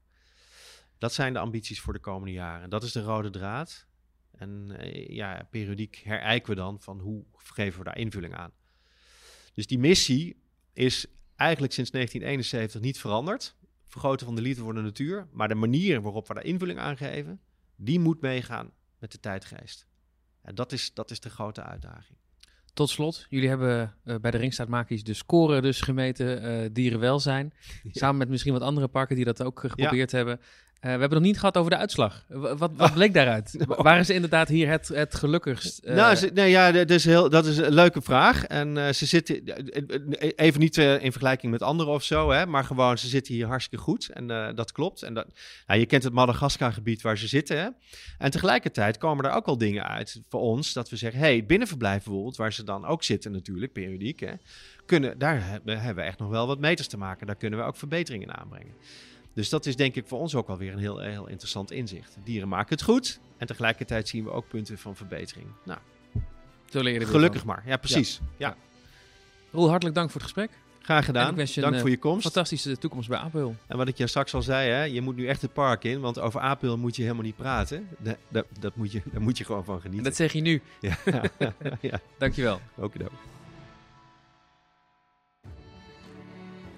Dat zijn de ambities voor de komende jaren. Dat is de rode draad. En eh, ja, periodiek herijken we dan van hoe geven we daar invulling aan. Dus die missie is eigenlijk sinds 1971 niet veranderd. Vergroten van de liefde voor de natuur. Maar de manier waarop we daar invulling aan geven, die moet meegaan met de tijdgeest. En dat is, dat is de grote uitdaging. Tot slot, jullie hebben uh, bij de Ringstaatmakies de score dus gemeten, uh, dierenwelzijn. Samen met misschien wat andere parken die dat ook geprobeerd hebben. Uh, we hebben nog niet gehad over de uitslag. Wat, wat oh. bleek daaruit? Oh. Waar is inderdaad hier het, het gelukkigst? Uh... Nou, ze, nee, ja, dat is, heel, dat is een leuke vraag. En uh, ze zitten, even niet in vergelijking met anderen of zo, hè, maar gewoon, ze zitten hier hartstikke goed. En dat klopt. En dat, nou, je kent het Madagaskar-gebied waar ze zitten. Hè? En tegelijkertijd komen er ook al dingen uit voor ons, dat we zeggen, hey, binnenverblijf bijvoorbeeld, waar ze dan ook zitten natuurlijk, periodiek, hè, kunnen, daar hebben, hebben we echt nog wel wat meters te maken. Daar kunnen we ook verbeteringen aanbrengen. Dus dat is denk ik voor ons ook alweer een heel, heel interessant inzicht. Dieren maken het goed en tegelijkertijd zien we ook punten van verbetering. Nou, Zo leren gelukkig maar. Ja, precies. Ja. ja. Roel, hartelijk dank voor het gesprek. Graag gedaan. Dank voor je komst. Fantastische toekomst bij Apel. En wat ik je straks al zei, hè, je moet nu echt het park in, want over Apel moet je helemaal niet praten. Dat, dat, dat moet je, daar moet je gewoon van genieten. En dat zeg je nu. Ja. ja. Dankjewel. Ook dan.